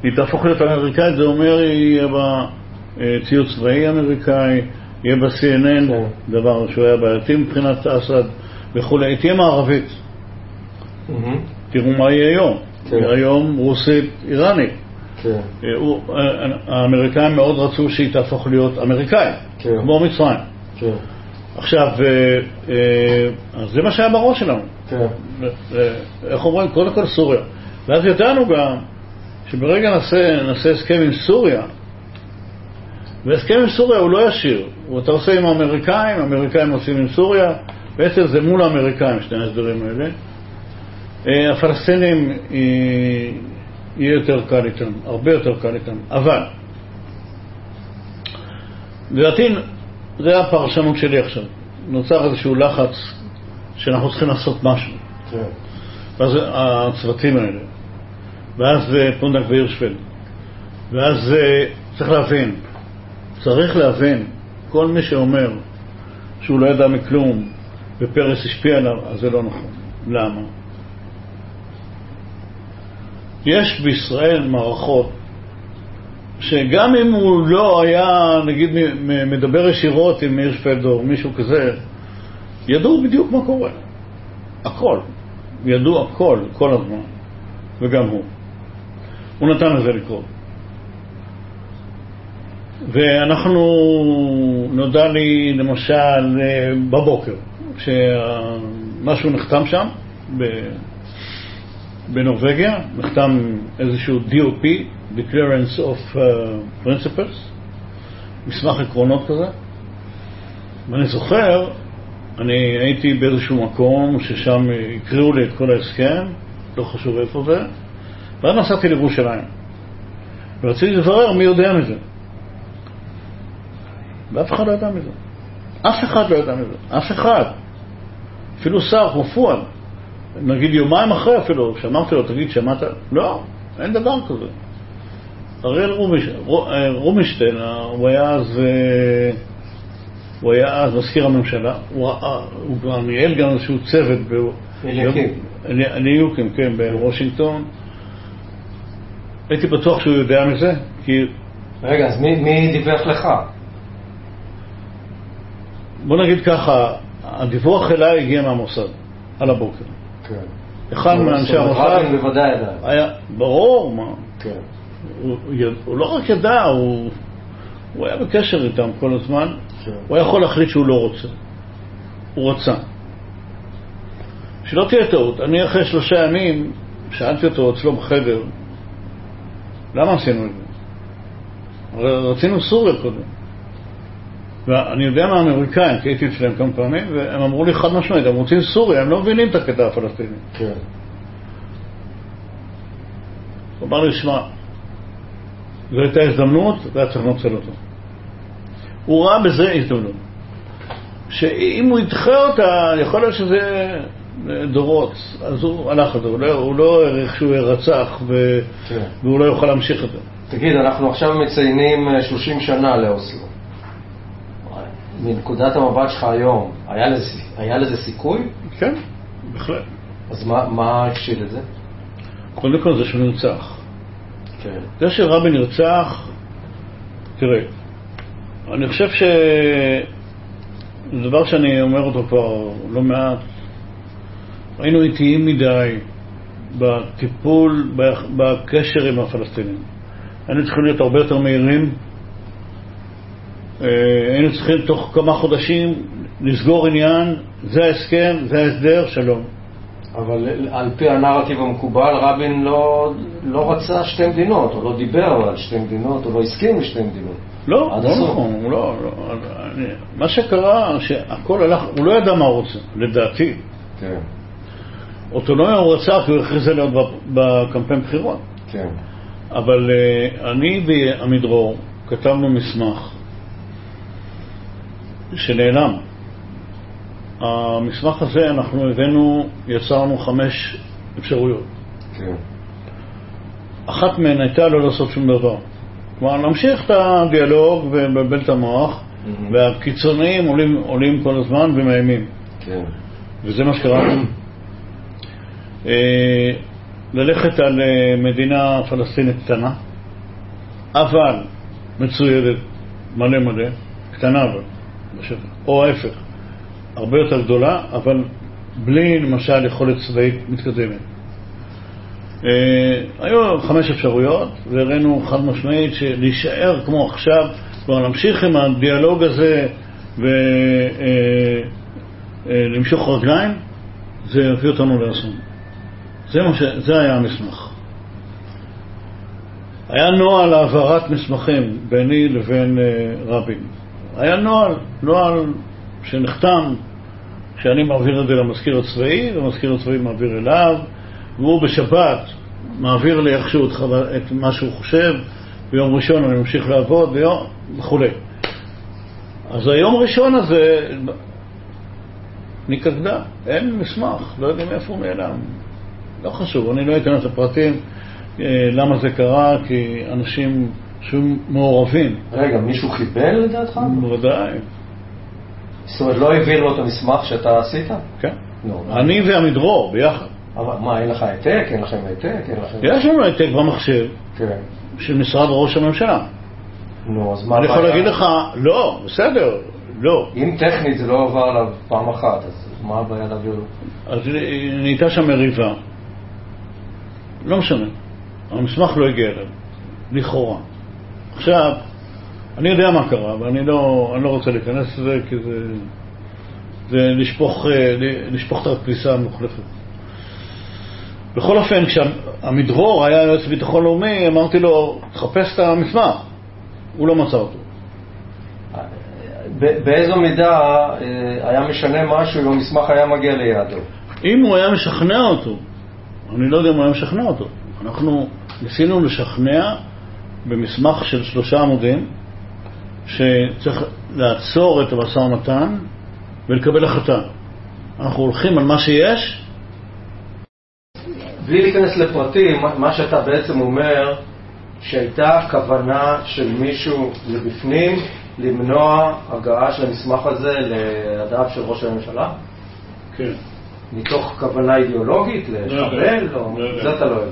היא תהפוך להיות אמריקאית, זה אומר היא יהיה בה אה, ציוד צבאי אמריקאי, יהיה בה CNN, כן. דבר שהוא היה בעייתי מבחינת אסד וכולי, תהיה מערבית. תראו מה יהיה היום. כן. היום רוסית איראנית. כן, אה, אה, האמריקאים מאוד רצו שהיא תהפוך להיות אמריקאית. כמו מצרים. עכשיו, אה, אז זה מה שהיה בראש שלנו. איך אומרים? קודם כל סוריה. ואז ידענו גם שברגע נעשה הסכם עם סוריה, והסכם עם סוריה הוא לא ישיר, הוא אתה עושה עם האמריקאים, האמריקאים עושים עם סוריה, בעצם זה מול האמריקאים שני ההסדרים האלה. אה, הפלסטינים אה, יהיה יותר קל איתם, הרבה יותר קל איתם, אבל לדעתי זה הפרשנות שלי עכשיו. נוצר איזשהו לחץ שאנחנו צריכים לעשות משהו. כן. ואז הצוותים האלה, ואז אה, פונדק והירשפלד, ואז צריך להבין, צריך להבין, כל מי שאומר שהוא לא ידע מכלום ופרס השפיע עליו, אז זה לא נכון. למה? יש בישראל מערכות שגם אם הוא לא היה, נגיד, מדבר ישירות עם הירשפלד או מישהו כזה, ידעו בדיוק מה קורה. הכל. ידעו הכל, כל הזמן, וגם הוא. הוא נתן לזה לקרות. ואנחנו, נודע לי למשל אה, בבוקר, שמשהו נחתם שם, בנורבגיה, נחתם איזשהו DOP, Declarance of uh, Principles, מסמך עקרונות כזה, ואני זוכר, אני הייתי באיזשהו מקום ששם הקריאו לי את כל ההסכם, לא חשוב איפה זה, ואז נסעתי לירושלים. ורציתי לברר מי יודע מזה. ואף אחד לא ידע מזה. אף אחד לא ידע מזה. אף אחד. אפילו שר כמו פואד, נגיד יומיים אחרי אפילו, שאמרתי לו, תגיד, שמעת? לא, אין דבר כזה. אריאל אה, רובינשטיין, הוא היה אז... אה, הוא היה אז מזכיר הממשלה, הוא, הוא כבר ניהל גם איזשהו צוות אליוקים, כן, בוושינגטון. הייתי בטוח שהוא יודע מזה, כי... רגע, אז מי, מי דיווח לך? בוא נגיד ככה, הדיווח אליי הגיע מהמוסד, על הבוקר. כן. אחד מאנשי המוסד... רבין בוודאי ידע. היה, ברור, מה. כן. הוא, הוא לא רק ידע, הוא, הוא היה בקשר איתם כל הזמן. כן. הוא היה יכול להחליט שהוא לא רוצה. הוא רצה. שלא תהיה טעות, אני אחרי שלושה ימים שאלתי אותו אצלו בחדר, למה עשינו את זה? הרי רצינו סוריה קודם. ואני יודע מהאמריקאים, כי הייתי אצלם כמה פעמים, והם אמרו לי חד משמעית, הם רוצים סוריה, הם לא מבינים את הקטע הפלסטיני. כן. הוא אמר לי, שמע, זו הייתה הזדמנות, והיה צריך לנצל אותה. הוא ראה בזה הזדמנות. שאם הוא ידחה אותה, יכול להיות שזה דורות, אז הוא הלך על זה, הוא לא, הוא לא העריך שהוא ירצח ו... כן. והוא לא יוכל להמשיך את זה. תגיד, אנחנו עכשיו מציינים 30 אה, שנה לאוסלו. מנקודת המבט שלך היום, היה לזה, היה לזה סיכוי? כן, בהחלט. אז מה, מה הקשיל את זה? קודם כל זה שהוא נרצח. כן. זה שרבין נרצח, תראה, אני חושב ש... זה דבר שאני אומר אותו כבר לא מעט. היינו איטיים מדי בטיפול, בקשר עם הפלסטינים. היינו צריכים להיות הרבה יותר מהירים. אה, היינו צריכים תוך כמה חודשים לסגור עניין, זה ההסכם, זה ההסדר, שלום. אבל על פי הנרטיב המקובל, רבין לא, לא רצה שתי מדינות, או לא דיבר על שתי מדינות, או לא הסכים לשתי מדינות. לא, לא נכון, הוא לא, לא, אני, מה שקרה, שהכל הלך, הוא לא ידע מה הוא רוצה, לדעתי. כן. אוטונומיה הוא רצה כי הוא הכריז עליה בקמפיין בחירות. כן. אבל uh, אני ועמידרור כתבנו מסמך שנעלם. המסמך הזה, אנחנו הבאנו, יצרנו חמש אפשרויות. כן. אחת מהן הייתה לא לעשות שום דבר. כלומר, להמשיך את הדיאלוג ולבלבל את המוח, mm-hmm. והקיצוניים עולים, עולים כל הזמן ומאיימים. כן. וזה מה שקרה. אה, ללכת על אה, מדינה פלסטינית קטנה, אבל מצוידת מלא מלא, קטנה אבל, או ההפך, הרבה יותר גדולה, אבל בלי למשל יכולת צבאית מתקדמת. אה, היו חמש אפשרויות, והראינו חד משמעית שלהישאר כמו עכשיו, כלומר להמשיך עם הדיאלוג הזה ולמשוך אה, אה, רגליים, זה יביא אותנו לאסון. זה, ש... זה היה המסמך. היה נוהל העברת מסמכים ביני לבין רבין. היה נוהל, נוהל שנחתם, שאני מעביר את זה למזכיר הצבאי, והמזכיר הצבאי מעביר אליו, והוא בשבת מעביר לי איכשהו את, את מה שהוא חושב, ביום ראשון אני ממשיך לעבוד, ויום... וכולי. אז היום הראשון הזה נקדה, אין מסמך, לא יודעים איפה הוא נעלם. לא חשוב, אני לא אכנס לפרטים אה, למה זה קרה, כי אנשים שהיו מעורבים. רגע, מישהו חיבל לדעתך? בוודאי. זאת אומרת, לא העביר לו את המסמך שאתה עשית? כן. לא, אני ועמידרור ביחד. אבל מה, אין לך העתק? אין לכם העתק? יש לנו העתק במחשב כן. של משרד ראש הממשלה. נו, אז מה אני יכול להגיד לך, לא, בסדר, לא. אם טכנית זה לא עבר עליו פעם אחת, אז מה הבעיה להעביר לו? אז נהייתה שם מריבה. לא משנה. המסמך לא הגיע אליו, לכאורה. עכשיו, אני יודע מה קרה, ואני לא, אני לא רוצה להיכנס לזה, כי זה, זה לשפוך, אה, לשפוך את הכביסה המוחלפת. בכל אופן, כשהמדרור היה יועץ ביטחון לאומי, אמרתי לו, תחפש את המסמך. הוא לא מצא אותו. באיזו מידה אה, היה משנה משהו אם המסמך היה מגיע ליעדו? אם הוא היה משכנע אותו, אני לא יודע אם הוא היה משכנע אותו. אנחנו ניסינו לשכנע במסמך של שלושה עמודים שצריך לעצור את המשא ומתן ולקבל החלטה. אנחנו הולכים על מה שיש, בלי להיכנס לפרטים, מה- שאתה בעצם אומר, שהייתה כוונה של מישהו מבפנים למנוע הגעה של המסמך הזה לידיו של ראש הממשלה? כן. מתוך כוונה אידיאולוגית, יודע. לשבל? לא יודע. זה אתה לא יודע.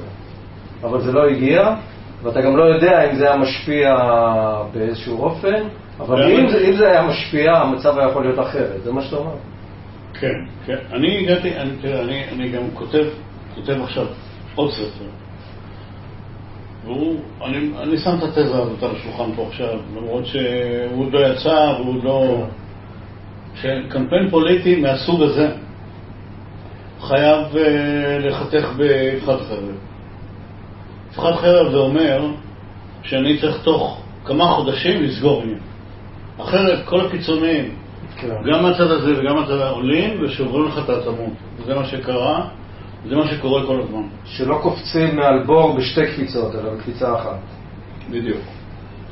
אבל זה לא הגיע, ואתה גם לא יודע אם זה היה משפיע באיזשהו אופן, אבל אם זה, אם זה היה משפיע, המצב היה יכול להיות אחרת, זה מה שאתה אומר. כן, כן. אני הגעתי, אני, תראה, אני, אני גם כותב, כותב עכשיו עוד ספר. והוא, אני, אני שם את התזה הזאת על השולחן פה עכשיו, למרות שהוא עוד לא יצא והוא לא... שקמפיין פוליטי מהסוג הזה חייב uh, לחתך באבחת חרב. אבחת חרב זה אומר שאני צריך תוך כמה חודשים לסגור עניין. אחרת כל הקיצוניים כן. גם מהצד הזה וגם מהצד העולים ושוברים לך את העצמות. זה מה שקרה, זה מה שקורה כל הזמן. שלא קופצים מעל בור בשתי קפיצות, אלא בקפיצה אחת. בדיוק.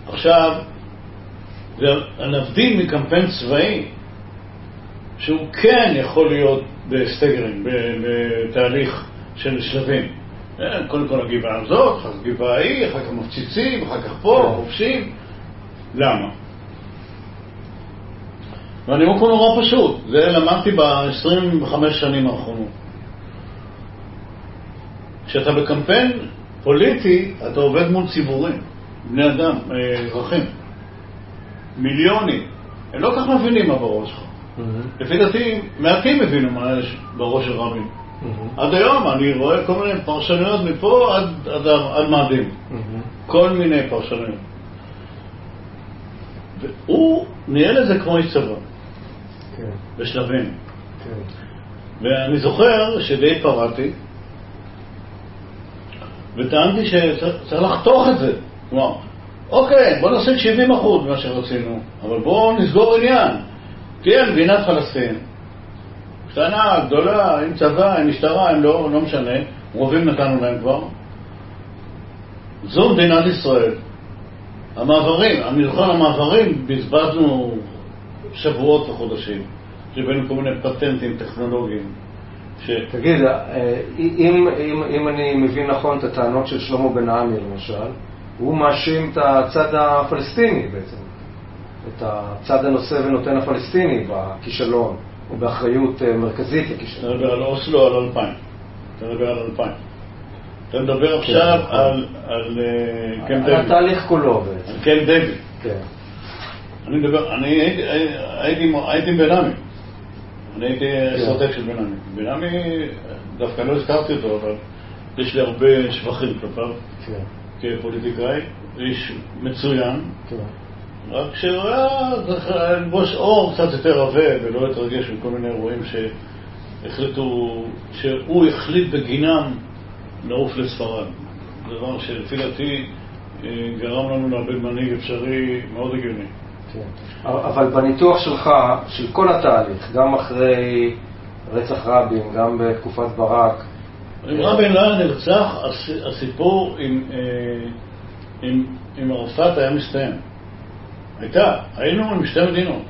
עכשיו, להבדיל מקמפיין צבאי, שהוא כן יכול להיות ב staggering, בתהליך של שלבים. אה, קודם כל הגבעה הזאת, אחר כך הגבעה ההיא, אחר כך מפציצים, אחר כך פה, כן. כובשים. למה? והנימוק הוא נורא פשוט, זה למדתי ב-25 שנים האחרונות. כשאתה בקמפיין פוליטי, אתה עובד מול ציבורים, בני אדם, אה, אזרחים, מיליונים. הם לא כל כך מבינים מה בראש שלך. לפי דעתי, מעטים הבינו מה יש בראש של רבין. עד היום אני רואה כל מיני פרשנויות מפה עד, עד, עד מאדים. כל מיני פרשנויות. והוא ניהל את זה כמו איש צבא, כן, בשלבים. כן. ואני זוכר שדי פרעתי, וטענתי שצריך לחתוך את זה. כלומר, אוקיי, בוא נשיג 70 אחוז ממה שרצינו, אבל בואו נסגור עניין. תהיה מדינת פלסטין, קטנה, גדולה, עם צבא, עם משטרה, עם לא, לא משנה, רובים נתנו להם כבר. זו מדינת ישראל. המעברים, אני זוכר המעברים, בזבזנו שבועות וחודשים, שהבאנו כל מיני פטנטים טכנולוגיים. ש... תגיד, אה, אם, אם, אם אני מבין נכון את הטענות של שלמה בן עמי למשל, הוא מאשים את הצד הפלסטיני בעצם, את הצד הנושא ונותן הפלסטיני בכישלון, או באחריות אה, מרכזית אתה לכישלון. מדבר על אוסלו, על 2000. אתה מדבר על 2000. אתה מדבר עכשיו נכון. על, על אה, קמפ על דייוויד. התהליך כולו בעצם, על קמפ דייוויד. כן. אני מדבר, אני הייתי, עם בן עמי. אני הייתי אסטרטג של בן עמי. בן עמי, דווקא לא הזכרתי אותו, אבל יש לי הרבה שבחים כלפיו כן, כפוליטיקאי. איש מצוין, כן. רק שהוא היה צריך ללבוש אור קצת יותר עבה ולא להתרגש מכל מיני אירועים שהחליטו, שהוא החליט בגינם לעוף לספרד. דבר שלפי דעתי אה, גרם לנו לאבד מנהיג אפשרי מאוד הגיוני. כן. אבל בניתוח שלך, של כל התהליך, גם אחרי רצח רבין, גם בתקופת ברק, אם רבין לא היה נרצח, הס- הסיפור עם, אה, עם, עם ערפאת היה מסתיים. הייתה, היינו עם שתי מדינות.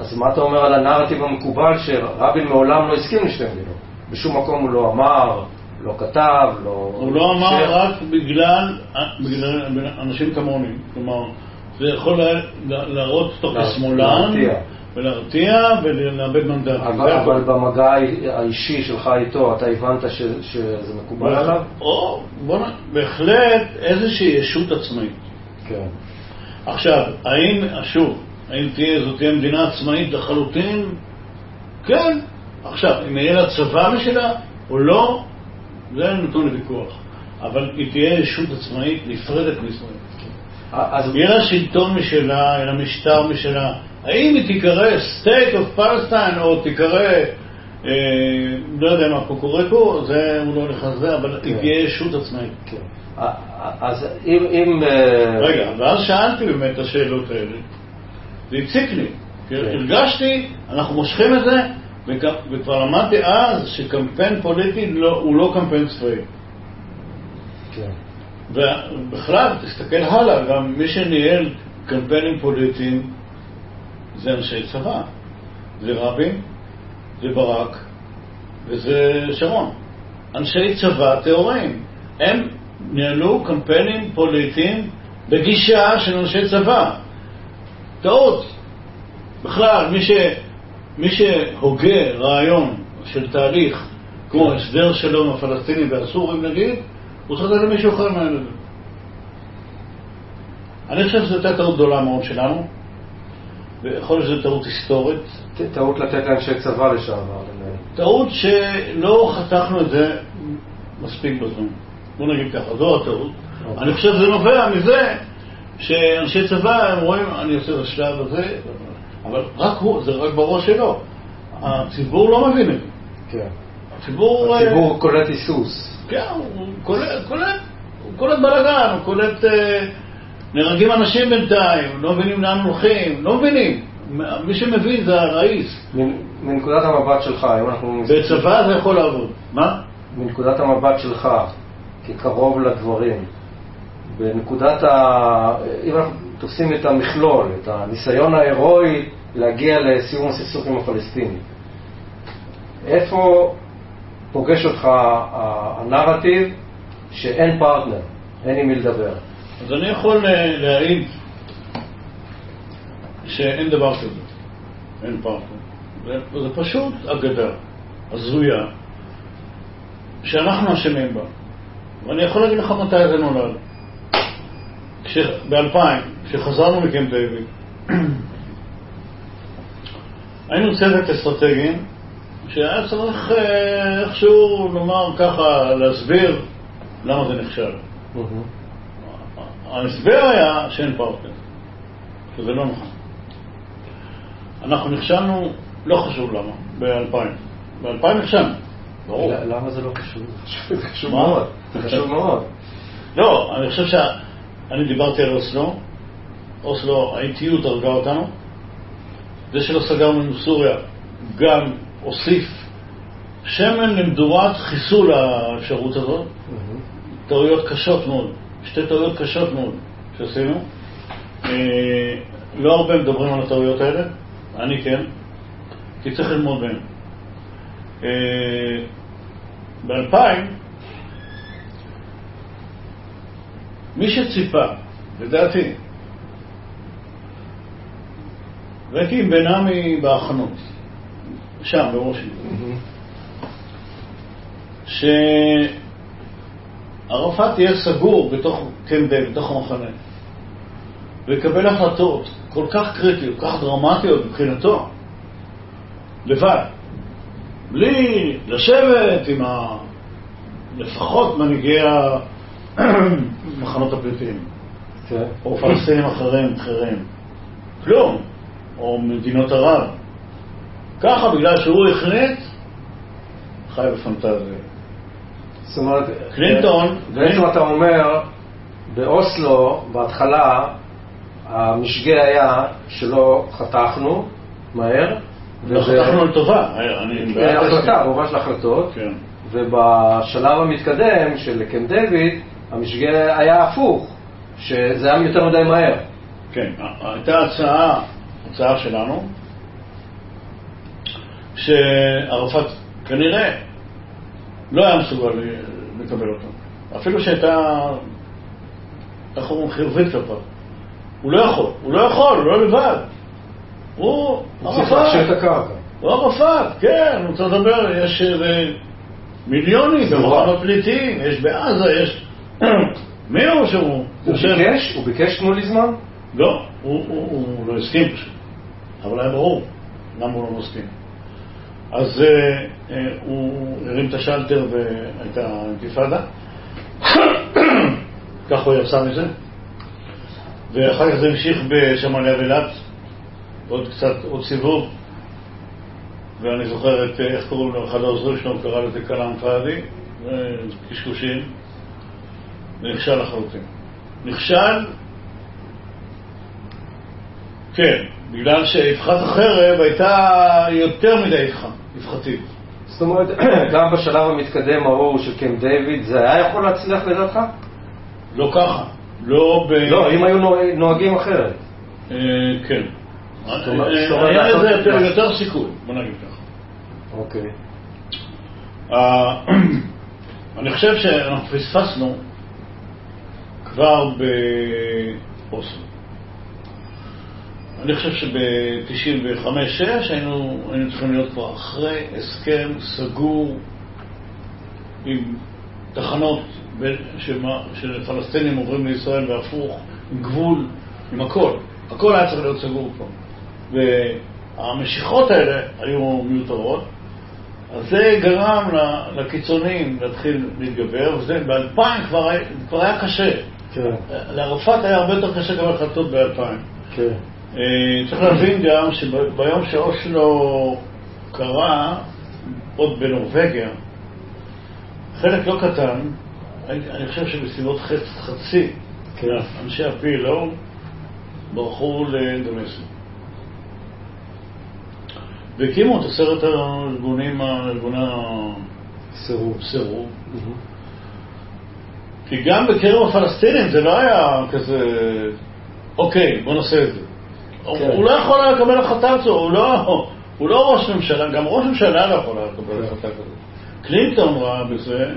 אז מה אתה אומר על הנרטיב המקובל שרבין מעולם לא הסכים לשתי מדינות? בשום מקום הוא לא אמר, לא כתב, לא... הוא לא אמר. רק בגלל, בגלל אנשים כמוני. כלומר, זה יכול לה- לה- להראות אותו כשמאלן, להרתיע. ולהרתיע ולאבד מנדטים. אבל. במגע האי- האישי שלך איתו, אתה הבנת ש, שזה מקובל עליו? או, בוא נ... בהחלט איזושהי ישות עצמאית. כן. עכשיו, האם, שוב, האם תהיה, זו תהיה מדינה עצמאית לחלוטין? כן. עכשיו, אם יהיה לה צבא משלה או לא, זה נתון לוויכוח. אבל היא תהיה ישות עצמאית נפרדת מישראל. אז יהיה לה שלטון משלה, יהיה לה משטר משלה. האם היא תיקרא state of Palestine או תיקרא, אה, לא יודע מה פה קורה פה, זה הוא לא הולך על זה, אבל כן. תהיה ישות עצמאית. כן. אז אם... אם, אה, רגע, ואז שאלתי באמת את השאלות האלה, זה הציק לי. כן. הרגשתי, אנחנו מושכים את זה, וכ- וכבר למדתי אז שקמפיין פוליטי לא, הוא לא קמפיין צבאי. ובכלל, תסתכל הלאה, גם מי שניהל קמפיינים פוליטיים זה אנשי צבא. זה רבין, זה ברק וזה שרון. אנשי צבא טהורים. הם ניהלו קמפיינים פוליטיים בגישה של אנשי צבא. טעות. בכלל, מי, ש, מי שהוגה רעיון של תהליך כמו הסדר שלום עם הפלסטינים והסורים נגיד, הוא צריך לתת למישהו אחר זה. אני חושב שזו הייתה טעות גדולה מאוד שלנו, ויכול להיות שזו טעות היסטורית. טעות לתת לאנשי צבא לשעבר. טעות שלא חתכנו את זה מספיק בזמן. בוא נגיד ככה, זו הטעות. אוקיי. אני חושב שזה נובע מזה שאנשי צבא, הם רואים, אני עושה את השלב הזה, אבל רק הוא, זה רק בראש שלו. הציבור לא מבין את זה. כן. הציבור... הציבור קולט היסוס. כן, הוא קולט, קולט, הוא קולט בלאגן, הוא קולט... נהרגים אנשים בינתיים, לא מבינים לאן הולכים, לא מבינים. מי שמבין זה הראיס. מנ- מנקודת המבט שלך, אם אנחנו... בצבא זה יכול לעבוד. מה? מנקודת המבט שלך, כקרוב לדברים, בנקודת ה... אם אנחנו תופסים את המכלול, את הניסיון ההירואי להגיע לסיום הסכסוך עם הפלסטינים, איפה פוגש אותך הנרטיב שאין פרטנר, אין עם מי לדבר? אז אני יכול אה, להעיד שאין דבר כזה. אין פרטנר. זה, זה פשוט אגדה הזויה שאנחנו אשמים בה. ואני יכול להגיד לך מתי זה נולד. ב-2000, כשחזרנו מקמפ דיוויד, [CLEARS THROAT] היינו צוות אסטרטגי שהיה צריך אה, איכשהו, נאמר ככה, להסביר למה זה נכשל. ההסבר היה שאין פרטנר, שזה לא נכון. אנחנו נכשלנו, לא חשוב למה, ב-2000. ב-2000 נכשלנו, ברור. למה זה לא חשוב? זה חשוב? מאוד. זה חשוב מאוד. לא, אני חושב שאני דיברתי על אוסלו, אוסלו, האיטיות הרגה אותנו. זה שלא סגרנו עם סוריה גם הוסיף שמן למדורת חיסול האפשרות הזאת. טעויות קשות מאוד, שתי טעויות קשות מאוד שעשינו. אה, לא הרבה מדברים על הטעויות האלה, אני כן, כי צריך ללמוד מהן. ב-2000, מי שציפה, לדעתי, ראיתי עם בן עמי בהכנות, שם, בוושינגטון, שערפאת יהיה סגור בתוך דיוויד, בתוך המחנה, ויקבל החלטות כל כך קריטיות, כל כך דרמטיות מבחינתו, לבד, בלי לשבת עם ה... לפחות מנהיגי [CLEARS THROAT] מחנות הפליטים, כן. או פלסטינים אחרים, אחרים, כלום, או מדינות ערב. ככה, בגלל שהוא החליט, חי בפנטזיה. זאת אומרת, קלינטון- בעצם אתה אומר, באוסלו, בהתחלה, המשגה היה שלא חתכנו מהר. לא חתכנו לטובה, בעד החלטה, הסכם. ממש להחלטות. כן. ובשלב המתקדם של קמפ דיוויד, המשגה היה הפוך, שזה היה יותר מדי מהר. כן, הייתה הצעה, הצעה שלנו, שערפאת כנראה לא היה מסוגל לקבל אותה. אפילו שהייתה, איך אומרים, חיובית כלפיו. הוא לא יכול, הוא לא יכול, הוא לא לבד. הוא ערפאת. הוא ערפאת, כן, הוא צריך לדבר, יש מיליונים זרוע. במחנות פליטים, יש בעזה, יש... [CLEARS THROAT] מי הוא שהוא? הוא ביקש? הוא ביקש תנו לי זמן? לא, הוא לא הסכים פשוט, אבל היה ברור למה הוא לא מסכים. אז אה, אה, הוא הרים את השלטר והייתה אינתיפאדה. [COUGHS] כך הוא יצא מזה. ואחר כך זה המשיך בשמאליה ואילת, עוד קצת, עוד סיבוב. ואני זוכר את, אה, איך קוראים לו, אחד העוזרים שלו קרא לזה כלאם פאדי, קשקושים, ונכשל לחלוטין. נכשל, כן, בגלל שאבחת החרב הייתה יותר מדי אבחתית. זאת אומרת, [CLEARS THROAT] גם בשלב המתקדם ההוא של קמפ דיוויד, זה היה יכול להצליח לדעתך? לא ככה, לא ב... לא, אם היו נוהג- נוהגים אחרת. אה, כן. אה, היה לזה יותר- יותר סיכוי, בוא נגיד ככה. אוקיי. אה, [CLEARS THROAT] אני חושב שאנחנו פספסנו כבר באוסלו. אני חושב שב-95-6 היינו, היינו צריכים להיות כבר אחרי הסכם סגור עם תחנות שפלסטינים עוברים לישראל והפוך, עם גבול, עם הכל. הכל היה צריך להיות סגור כבר. והמשיכות האלה היו מיותרות. אז זה גרם לקיצונים להתחיל להתגבר, וזה ב-2000 כבר, כבר היה קשה. כן, לערפאת היה הרבה יותר קשה לקבל החלטות ב-2000. כן. אה, צריך להבין גם שביום שאושלו קרה, עוד בנורבגיה, חלק לא קטן, אני חושב שבסביבות חצ- חצי, כן. אנשי ה-PLO ברחו לדמשק. והקימו את עשרת הארגונים, ארגוני סירוב. הסירוב. כי גם בקרב הפלסטינים זה לא היה כזה, אוקיי, בוא נעשה את זה. כן. הוא לא יכול היה לקבל החלטה כזו, הוא לא, הוא לא ראש ממשלה, גם ראש ממשלה לא יכול היה לקבל כן. החלטה כזו. קלינטון ראה בזה,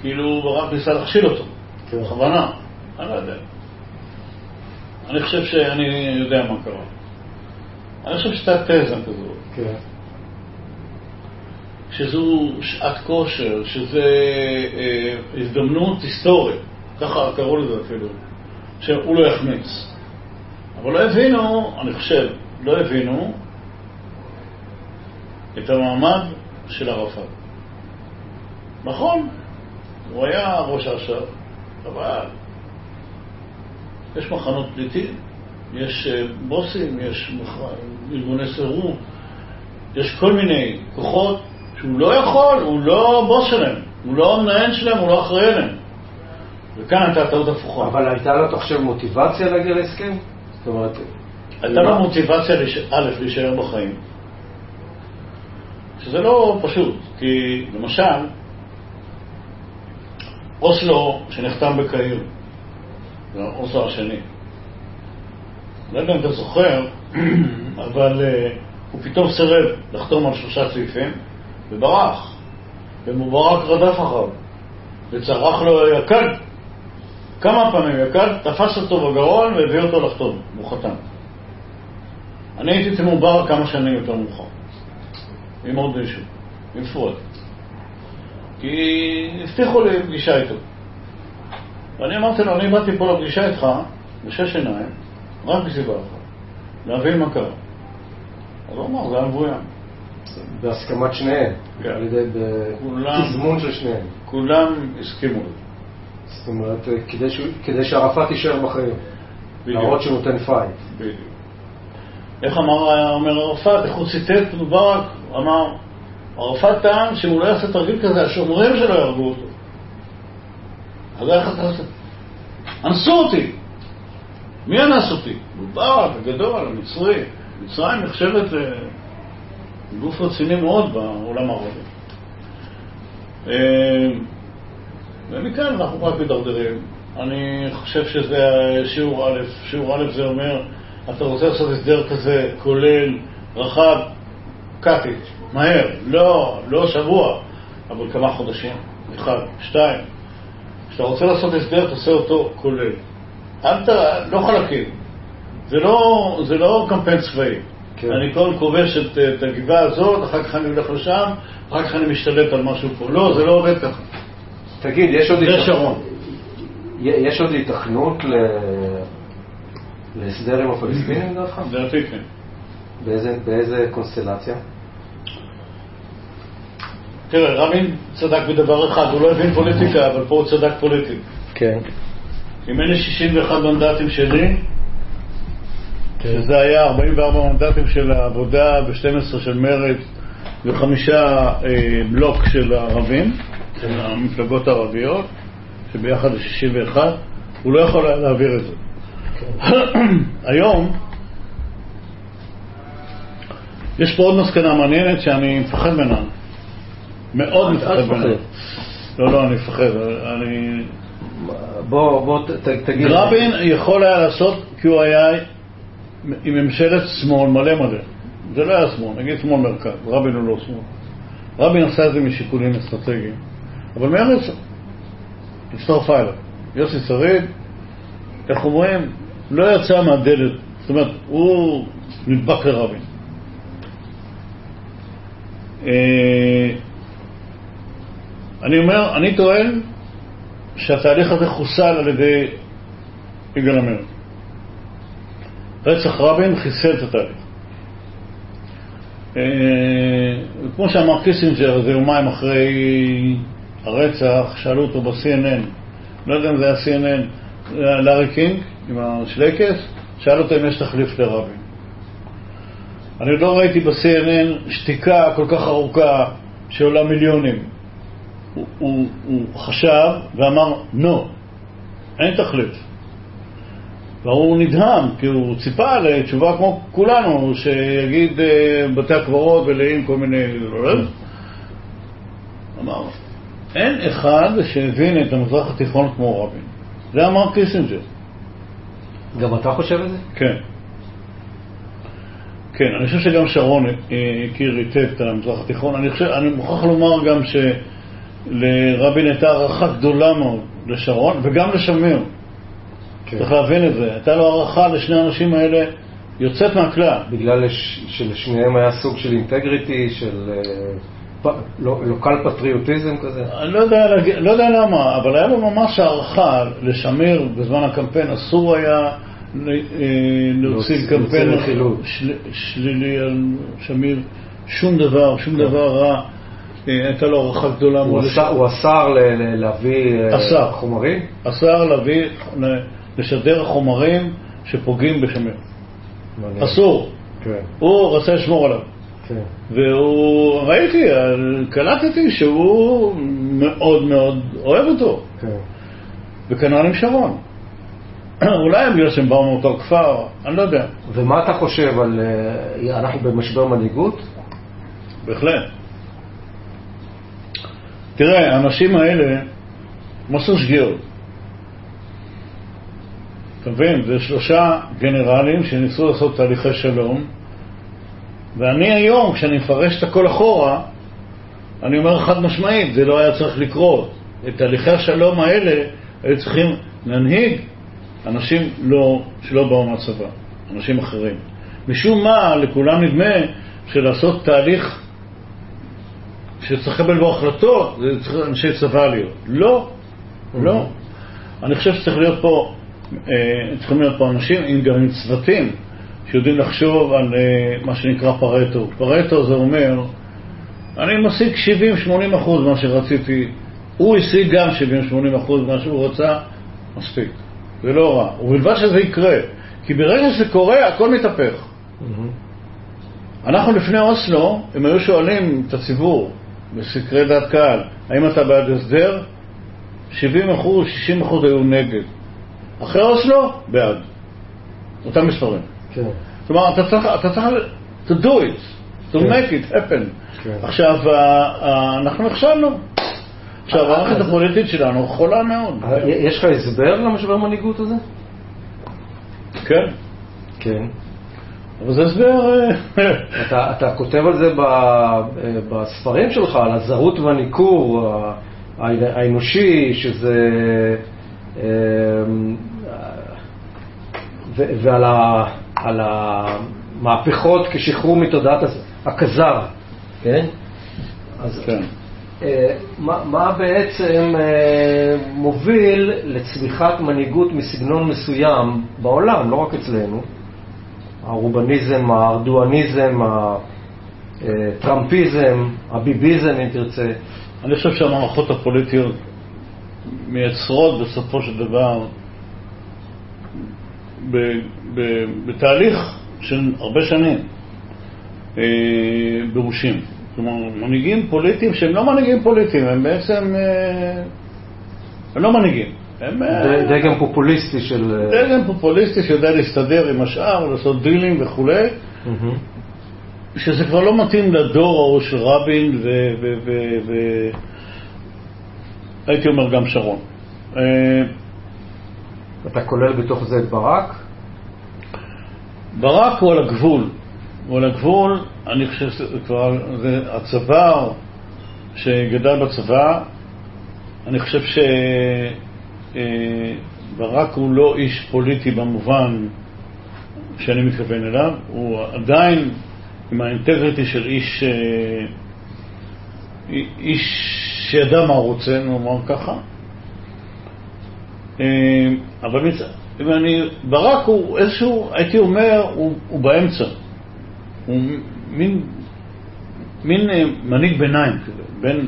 כאילו ברק ניסה להכשיל אותו, כן. בכוונה, אני לא יודע. אני חושב שאני יודע מה קרה. אני חושב שהייתה תזה. כן. שזו שעת כושר, שזה אה, הזדמנות היסטורית, ככה קראו לזה אפילו, שהוא לא יחמיץ. אבל לא הבינו, אני חושב, לא הבינו את המעמד של ערפאת. נכון, הוא היה ראש אש"ף, אבל יש מחנות פליטים, יש אה, בוסים, יש ארגוני סירוב, יש כל מיני כוחות שהוא לא יכול, הוא לא בוס שלהם, הוא לא המנהל שלהם, הוא לא אחראי עליהם. וכאן הייתה טעות הפוכה. אבל הייתה לו, אתה חושב, מוטיבציה להגיע להסכם? זאת אומרת... הייתה לו מוטיבציה, להיש- א', להישאר בחיים, שזה לא פשוט, כי למשל, אוסלו שנחתם בקהיר, זה אוסלו השני, לא יודע אם אתה זוכר, [CLEARS THROAT] אבל אה, הוא פתאום סירב לחתום על שלושה סעיפים וברח, ומובארק רדף אחריו, וצרח לו יקד, כמה פעמים יקד, תפס אותו בגרון והביא אותו לחתום, והוא חתם. אני הייתי אצל מובארק כמה שנים יותר מאוחר, עם עוד מישהו, עם פואד. כי הבטיחו לי פגישה איתו. ואני אמרתי לו, אני באתי פה לפגישה איתך, בשש עיניים, רק מסיבה אחת, להבין מה קרה. אז הוא אמר, זה היה מבוים. בהסכמת שניהם. כן. על ידי בתזמון של שניהם. כולם הסכימו לזה. זאת אומרת, כדי שהוא- כדי שערפאת יישאר בחיים. להראות שהוא נותן fight. בדיוק. איך אמר אומר ערפאת, איך הוא ציטט מובארק? אמר, ערפאת טען שאם הוא לא יעשה תרגיל כזה, השומרים שלו יהרגו אותו. אז איך אתה עושה? אנסו אותי. מי אנס אותי? מובארק, הגדול, המצרי. מצרים נחשבת לגוף רציני מאוד בעולם הערבי. ומכאן אנחנו רק מידרדרים. אני חושב שזה שיעור א', שיעור א' זה אומר, אתה רוצה לעשות הסדר כזה, כולל, רחב, קאטית, מהר, לא, לא שבוע, אבל כמה חודשים, אחד, שתיים. כשאתה רוצה לעשות הסדר, תעשה אותו כולל. אל ת... לא חלקים. זה לא, זה לא קמפיין צבאי. כן. אני קודם כובש את, את הגבעה הזאת, אחר כך אני הולך לשם, אחר כך אני משתלט על משהו פה. לא, זה לא עובד ככה. תגיד, יש עוד שרון. יש עוד היתכנות ל- להסדר עם הפלסטינים [LAUGHS] לדעתך? לדעתי כן. באיזה- באיזה קונסטלציה? תראה, רבין צדק בדבר אחד, הוא לא הבין פוליטיקה, אבל פה הוא צדק פוליטית. כן. אם אין לי 61 מנדטים שלי, שזה היה 44 מנדטים של העבודה ו-12 של מרצ וחמישה אה, בלוק של הערבים, של המפלגות הערביות, שביחד זה 61, הוא לא יכול היה להעביר את זה. [CLEARS THROAT] היום, יש פה עוד מסקנה מעניינת שאני מפחד ממנה. מאוד מפחד אל ממנה. לא, לא, אני מפחד. אני... בוא, בוא תגיד. רבין יכול היה לעשות כי הוא היה עם ממשלת שמאל מלא מלא. זה לא היה שמאל, נגיד שמאל מרכז, רבין הוא לא שמאל. רבין עשה את זה משיקולים אסטרטגיים, אבל מרצ הצטרפה אליו. יוסי שריד, איך אומרים, לא יצא מהדלת, זאת אומרת, הוא נדבק לרבין. אה, אני אומר, אני טוען שהתהליך הזה חוסל על ידי יגאל עמיר. רצח רבין חיסל את התהליך. אה, כמו שאמר קיסינג'ר, איזה יומיים אחרי הרצח, שאלו אותו ב-CNN, לא יודע אם זה היה CNN, לארי קינג עם השלייקס, שאל אותו אם יש תחליף לרבין. אני לא ראיתי ב-CNN שתיקה כל כך ארוכה שעולה מיליונים. הוא, הוא, הוא חשב ואמר, no, אין תחליף. והוא נדהם, כי הוא ציפה לתשובה כמו כולנו, שיגיד אה, בתי הקברות מלאים כל מיני... אמר, אין אחד שהבין את המזרח התיכון כמו רבין. זה אמר קיסינג'ר. גם אתה חושב את זה? כן. כן, אני חושב שגם שרון הכיר היטב את המזרח התיכון. אני, חושב, אני מוכרח לומר גם שלרבין הייתה הערכה גדולה מאוד לשרון וגם לשמיר. כן. צריך להבין את זה. הייתה לו הערכה לשני האנשים האלה יוצאת מהכלל. בגלל לש- שלשניהם היה סוג של אינטגריטי, של אה, לוקל פטריוטיזם כזה. אני לא יודע, לא יודע למה, אבל היה לו ממש הערכה לשמיר בזמן הקמפיין. אסור היה אה, להוציא קמפיין שלילי על שמיר. שום דבר, שום דבר רע. אה, הייתה לו הערכה גדולה מאוד. הוא אסר להביא אה. חומרים? אסר להביא, לשדר חומרים שפוגעים בשמיר. אסור. כן, הוא רצה לשמור עליו. כן. והוא, ראיתי, קלטתי שהוא מאוד מאוד אוהב אותו, כן. וכנ"ל עם שרון. [CLEARS THROAT] אולי בגלל שהם באו מאותו כפר, אני לא יודע, ומה אתה חושב על... אה, אנחנו במשבר מנהיגות? בהחלט. תראה, האנשים האלה הם עשו שגיאות. אתה מבין? זה שלושה גנרלים שניסו לעשות תהליכי שלום, ואני היום, כשאני מפרש את הכל אחורה, אני אומר חד משמעית, זה לא היה צריך לקרות. את תהליכי השלום האלה היו צריכים להנהיג אנשים לא, שלא באו מהצבא, אנשים אחרים. משום מה, לכולם נדמה שלעשות תהליך שצריך לקבל בו החלטות, זה צריך אנשי צבא להיות. לא, לא. אני חושב שצריך להיות פה, אה, צריכים להיות פה אנשים, גם עם צוותים, שיודעים לחשוב על אה, מה שנקרא פרטו. פרטו זה אומר, אני משיג 70-80 אחוז ממה שרציתי, הוא השיג גם 70-80 אחוז ממה שהוא רצה, מספיק. זה לא רע. ובלבד שזה יקרה. כי ברגע שזה קורה, הכל מתהפך. אנחנו לפני אוסלו, הם היו שואלים את הציבור בסקרי דעת קהל, האם אתה בעד הסדר? 70 אחוז, 60 אחוז היו נגד. אחרי אוסלו, בעד. אותם מספרים. כן. כלומר, אתה צריך, אתה צריך to do it, to כן. make it happen. כן. עכשיו, אנחנו נכשלנו. עכשיו, אה, המערכת אז- הפוליטית שלנו חולה מאוד. אה, יש לך הסבר למשבר מנהיגות הזה? כן, כן. אבל זה הסבר... אה, אתה, אתה כותב על זה ב, אה, בספרים שלך, על הזרות והניכור האנושי, שזה... אה, ועל ה, על המהפכות כשחרור מתודעת הכזר, כן? אז כן. אה, מה, מה בעצם אה, מוביל לצמיחת מנהיגות מסגנון מסוים בעולם, לא רק אצלנו? הרובניזם, הארדואניזם, ה- אה, הביביזם אם תרצה. אני חושב שהמערכות הפוליטיות מייצרות בסופו של דבר ב- ב- בתהליך של הרבה שנים אה, בירושים. כלומר, מנהיגים פוליטיים שהם לא מנהיגים פוליטיים, הם בעצם... אה, הם לא מנהיגים. הם... אה, דגם פופוליסטי של... אה, דגם פופוליסטי שיודע להסתדר עם השאר, לעשות דילים וכולי, מהמם. שזה כבר לא מתאים לדור ההוא של רבין ו... ו, ו, ו הייתי אומר גם שרון. אה, אתה כולל בתוך זה את ברק? ברק הוא על הגבול. הוא על הגבול, אני חושב שזה כבר, זה הצוואר שגדל בצבא, אני חושב שברק הוא לא איש פוליטי במובן שאני מתכוון אליו, הוא עדיין עם האינטגריטי של איש, אה, איש שידע מה הוא רוצה, נאמר ככה. אה, אבל אני, ברק הוא איזשהו, הייתי אומר, הוא, הוא באמצע. הוא מין, מין אה, מנהיג ביניים כזה, בין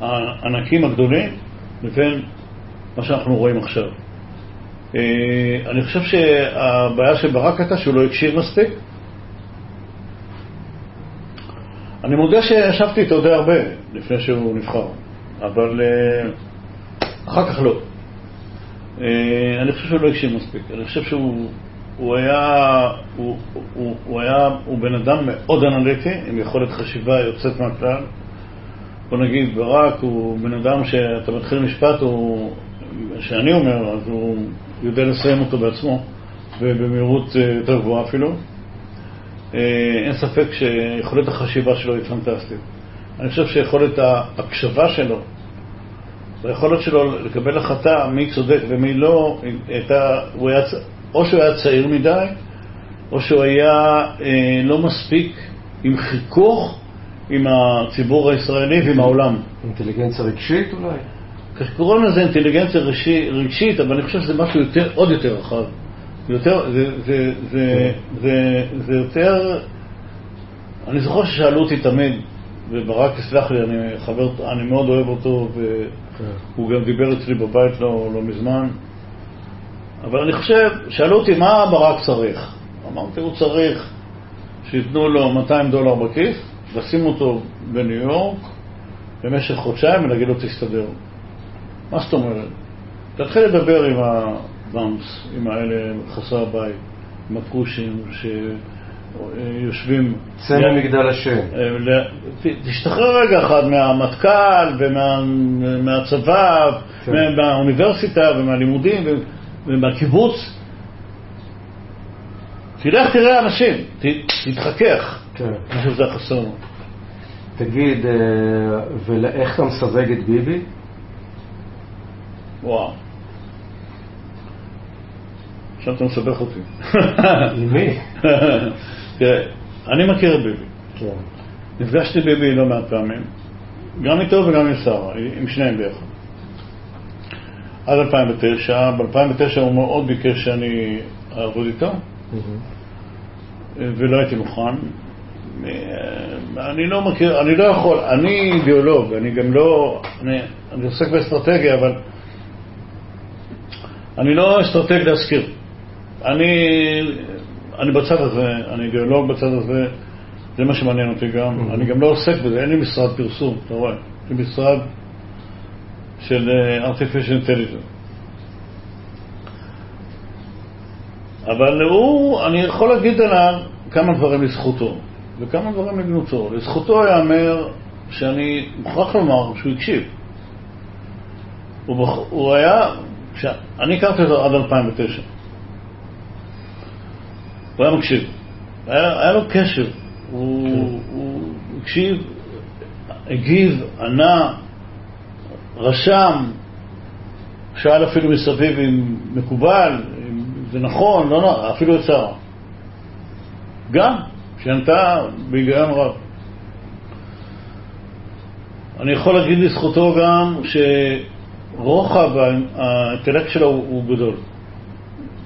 הענקים הגדולים לבין מה שאנחנו רואים עכשיו. אה, אני חושב שהבעיה של ברק הייתה שהוא לא הקשיב מספיק. אני מודה שישבתי איתו די הרבה לפני שהוא נבחר, אבל אה, אחר כך לא. אה, אני חושב שהוא לא הקשיב מספיק. אני חושב שהוא הוא היה, הוא, הוא, הוא היה, הוא בן אדם מאוד אנליטי, עם יכולת חשיבה יוצאת מהכלל. בוא נגיד, ברק הוא בן אדם שאתה מתחיל משפט, הוא, שאני אומר, אז הוא יודע לסיים אותו בעצמו, ובמהירות אה, יותר גבוהה אפילו. אה, אין ספק שיכולת החשיבה שלו היא פנטסטית. אני חושב שיכולת ההקשבה שלו, והיכולת שלו לקבל החלטה מי צודק ומי לא, הייתה, הוא היה, או שהוא היה צעיר מדי, או שהוא היה אה, לא מספיק עם חיכוך עם הציבור הישראלי ועם העולם. אינטליגנציה רגשית אולי? קוראים לזה אינטליגנציה רגשי, רגשית, אבל אני חושב שזה משהו יותר, עוד יותר רחב. יותר, זה, זה, זה, זה, זה יותר... אני זוכר ששאלו אותי תמיד, וברק יסלח לי, אני חבר, אני מאוד אוהב אותו, והוא גם דיבר אצלי בבית לא, לא מזמן, אבל אני חושב, שאלו אותי מה ברק צריך. אמרתי, הוא צריך שייתנו לו 200 דולר בכיס, לשים אותו בניו יורק במשך חודשיים ולהגיד לו תסתדר. מה זאת אומרת? תתחיל לדבר עם הבאמפס, עם האלה חסרי הבית, עם הכושים שיושבים... צא ממגדל השם. תשתחרר רגע אחד מהמטכ"ל ומהצבא, כן. מהאוניברסיטה ומהלימודים ומהקיבוץ. תלך תראה אנשים, תתחכך. כן. אני חושב שזה לנו. תגיד, אה, ואיך אתה מסווג את ביבי? וואו. עכשיו אתה מסבך אותי. עם מי? [LAUGHS] תראה, אני מכיר את ביבי. כן. נפגשתי ביבי לא מעט פעמים, גם איתו וגם עם שרה, עם שניהם ביחד. עד 2009, ב-2009 הוא מאוד ביקש שאני אעבוד איתו, ולא הייתי מוכן. אני לא מכיר, אני לא יכול, אני אידיאולוג, אני גם לא, אני, אני עוסק באסטרטגיה, אבל אני לא אסטרטג להזכיר. אני, אני בצד הזה, אני אידיאולוג בצד הזה, זה מה שמעניין אותי גם. Mhm. אני גם לא עוסק בזה, אין לי משרד פרסום, אתה רואה. יש לי משרד של אה, artificial intelligence. אבל הוא, אני יכול להגיד עליו כמה דברים לזכותו וכמה דברים לגנותו. לזכותו ייאמר שאני מוכרח לומר שהוא הקשיב. הוא, הוא היה, אני הכרתי אותו עד 2009. הוא היה מקשיב. היה, היה לו קשב. הוא, הוא הקשיב, הגיב, ענה, רשם, שאל אפילו מסביב אם מקובל, אם זה נכון, לא נכון, אפילו את שרה. גם, שענתה בהיגיון רב. אני יכול להגיד לזכותו גם שרוחב האינטלקט שלו הוא, הוא גדול.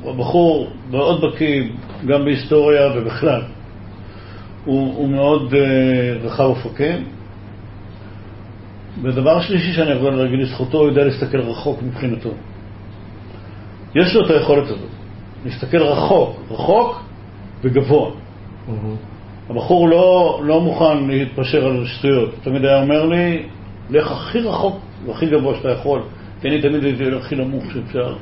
הוא בחור מאוד בקיא גם בהיסטוריה ובכלל. הוא, הוא מאוד uh, רחב אופקים. ודבר שלישי שאני יכול להגיד לזכותו, הוא יודע להסתכל רחוק מבחינתו. יש לו את היכולת הזאת, להסתכל רחוק, רחוק וגבוה. הבחור לא, לא מוכן להתפשר על שטויות. תמיד היה אומר לי, לך הכי רחוק והכי גבוה שאתה יכול, כי אני תמיד הייתי הכי נמוך שאפשר.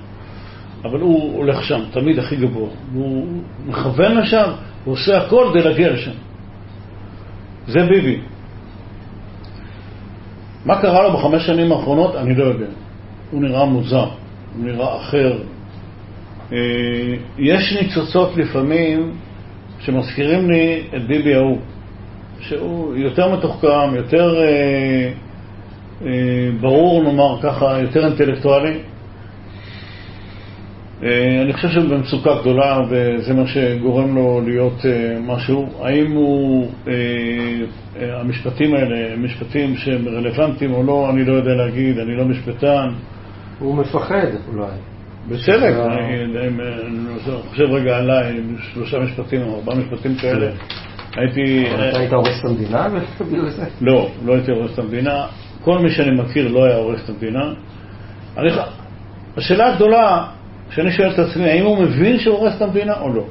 אבל הוא הולך שם, תמיד הכי גבוה. הוא מכוון לשם, הוא עושה הכל כדי להגיע לשם. זה ביבי. מה קרה לו בחמש שנים האחרונות? אני לא יודע. הוא נראה מוזר, הוא נראה אחר. אה, יש ניצוצות לפעמים שמזכירים לי את ביבי ההוא, שהוא יותר מתוחכם, יותר אה, אה, ברור, נאמר ככה, יותר אינטלקטואלי. אה, אני חושב שהוא במצוקה גדולה וזה מה שגורם לו להיות אה, משהו. האם הוא, אה, המשפטים האלה משפטים שהם רלוונטיים או לא, אני לא יודע להגיד, אני לא משפטן. הוא מפחד אולי. בצדק, אני חושב רגע עליי, שלושה משפטים או ארבעה משפטים כאלה. הייתי... אתה היית הורס את המדינה בגלל [LAUGHS] זה? לא, לא הייתי הורס את המדינה. כל מי שאני מכיר לא היה הורס את המדינה. השאלה הגדולה כשאני שואל את עצמי, האם הוא מבין שהוא הורס את המדינה או לא?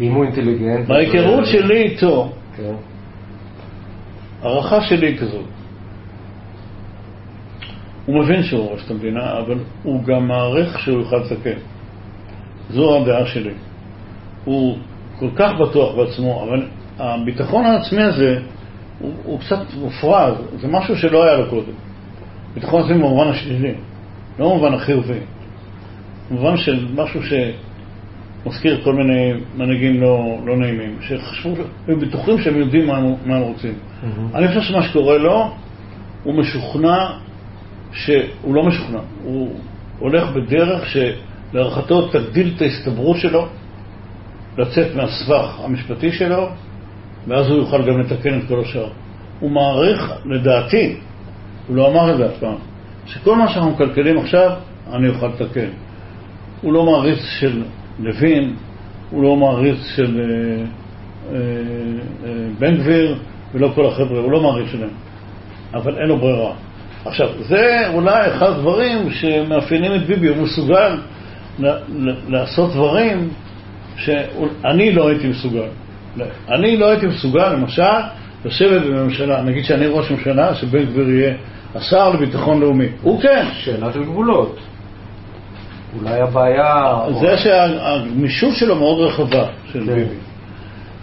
אם הוא אינטליגנט... בהיכרות שלי איתו, כן. הערכה שלי כזאת. הוא מבין שהוא הורס את המדינה, אבל הוא גם מעריך שהוא יוכל לתקן. זו הדעה שלי. הוא כל כך בטוח בעצמו, אבל הביטחון העצמי הזה הוא, הוא קצת מופרז, זה משהו שלא היה לו קודם. ביטחון עצמי במובן השלילי, לא במובן החיובי. במובן של משהו שמזכיר כל מיני מנהיגים לא, לא נעימים, שחשבו, היו בטוחים שהם יודעים מה, מה הם רוצים. Mm-hmm. אני חושב שמה שקורה לו, הוא משוכנע שהוא לא משוכנע, הוא הולך בדרך שלהערכתו תגדיל את ההסתברות שלו לצאת מהסבך המשפטי שלו, ואז הוא יוכל גם לתקן את כל השאר. הוא מעריך, לדעתי, הוא לא אמר את זה אף פעם, שכל מה שאנחנו מקלקלים עכשיו, אני אוכל לתקן. הוא לא מעריץ של לוין, הוא לא מעריץ של אה, אה, אה, בן גביר ולא כל החבר'ה, הוא לא מעריץ שלהם, אבל אין לו ברירה. עכשיו, זה אולי אחד הדברים שמאפיינים את ביבי, הוא מסוגל לעשות דברים שאני לא הייתי מסוגל. אני לא הייתי מסוגל, למשל, לשבת בממשלה, נגיד שאני ראש ממשלה, שבן גביר יהיה השר לביטחון לאומי. הוא כן. שאלה של גבולות. אולי הבעיה... זה שהגמישות שלו מאוד רחבה, של כן. ביבי.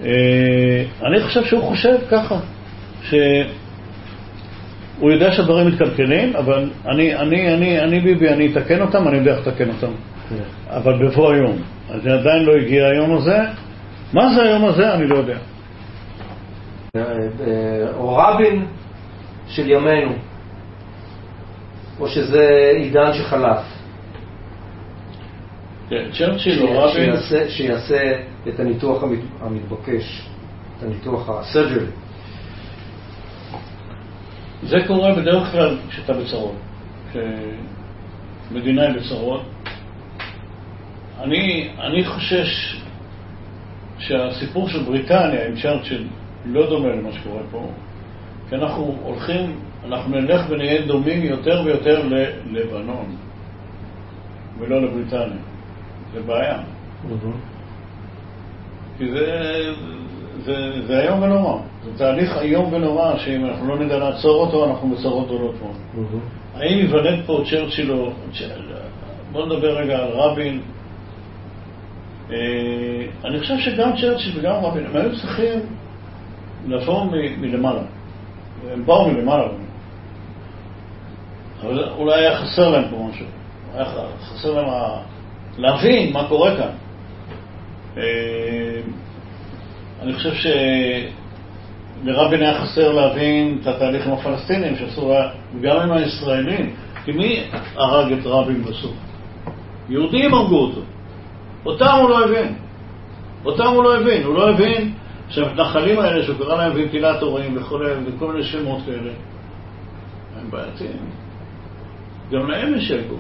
אה, אני חושב שהוא חושב ככה, שהוא יודע שהדברים מתקלקלים, אבל אני, אני, אני, אני ביבי, אני אתקן אותם, אני יודע איך לתקן אותם. כן. אבל בבוא היום. אז זה עדיין לא הגיע היום הזה. מה זה היום הזה? אני לא יודע. אה, אה, או רבין של ימינו. או שזה עידן שחלף? כן, צ'רצ'יל או רבין... שיעשה את הניתוח המתבקש, את הניתוח הסרג'רי. זה קורה בדרך כלל כשאתה בצרות, כשמדינה היא בצרות. אני, אני חושש שהסיפור של בריטניה עם צ'רצ'יל לא דומה למה שקורה פה, כי אנחנו הולכים אנחנו נלך ונהיה דומים יותר ויותר ללבנון, ולא לבריטניה. זה בעיה. כי זה, זה, זה איום ונורא. זה תהליך איום ונורא, שאם אנחנו לא נדע לעצור אותו, אנחנו בצרות גדולות מאוד. האם ייוולד פה צ'רצ'יל או... בואו נדבר רגע על רבין. אה, אני חושב שגם צ'רצ'יל וגם רבין, הם היו צריכים לבוא מלמעלה. הם באו מלמעלה. אבל אולי היה חסר להם פה משהו. היה חסר להם להבין מה קורה כאן. אה, אני חושב שלרבין היה חסר להבין את התהליך עם הפלסטינים שעשו, גם עם הישראלים. כי מי הרג את רבין בסוף? יהודים הרגו אותו. אותם הוא לא הבין. אותם הוא לא הבין. הוא לא הבין שהמתנחלים האלה, שהוא קרא להם ונטילטורים וכל מיני שמות כאלה, הם בעייתיים. גם להם יש אגו.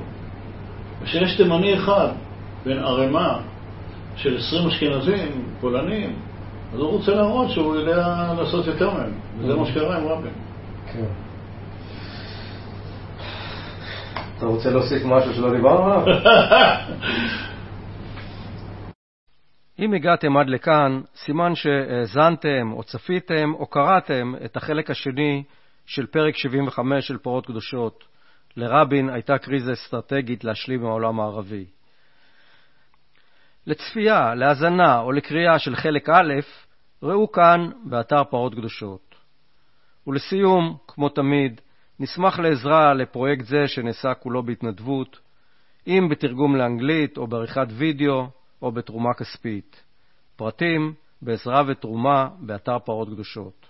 ושיש תימני אחד, בן ערימה, של 20 אשכנזים, פולנים, אז הוא רוצה להראות שהוא יודע לעשות יותר מהם. וזה מה שקרה עם רבין. כן. אתה רוצה להוסיף משהו שלא דיברנו עליו? [LAUGHS] אם הגעתם עד לכאן, סימן שהאזנתם או צפיתם או קראתם את החלק השני של פרק 75 של פרות קדושות. לרבין הייתה קריזה אסטרטגית להשלים עם העולם הערבי. לצפייה, להאזנה או לקריאה של חלק א', ראו כאן באתר פרות קדושות. ולסיום, כמו תמיד, נשמח לעזרה לפרויקט זה שנעשה כולו בהתנדבות, אם בתרגום לאנגלית או בעריכת וידאו או בתרומה כספית. פרטים בעזרה ותרומה באתר פרות קדושות.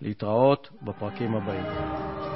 להתראות בפרקים הבאים.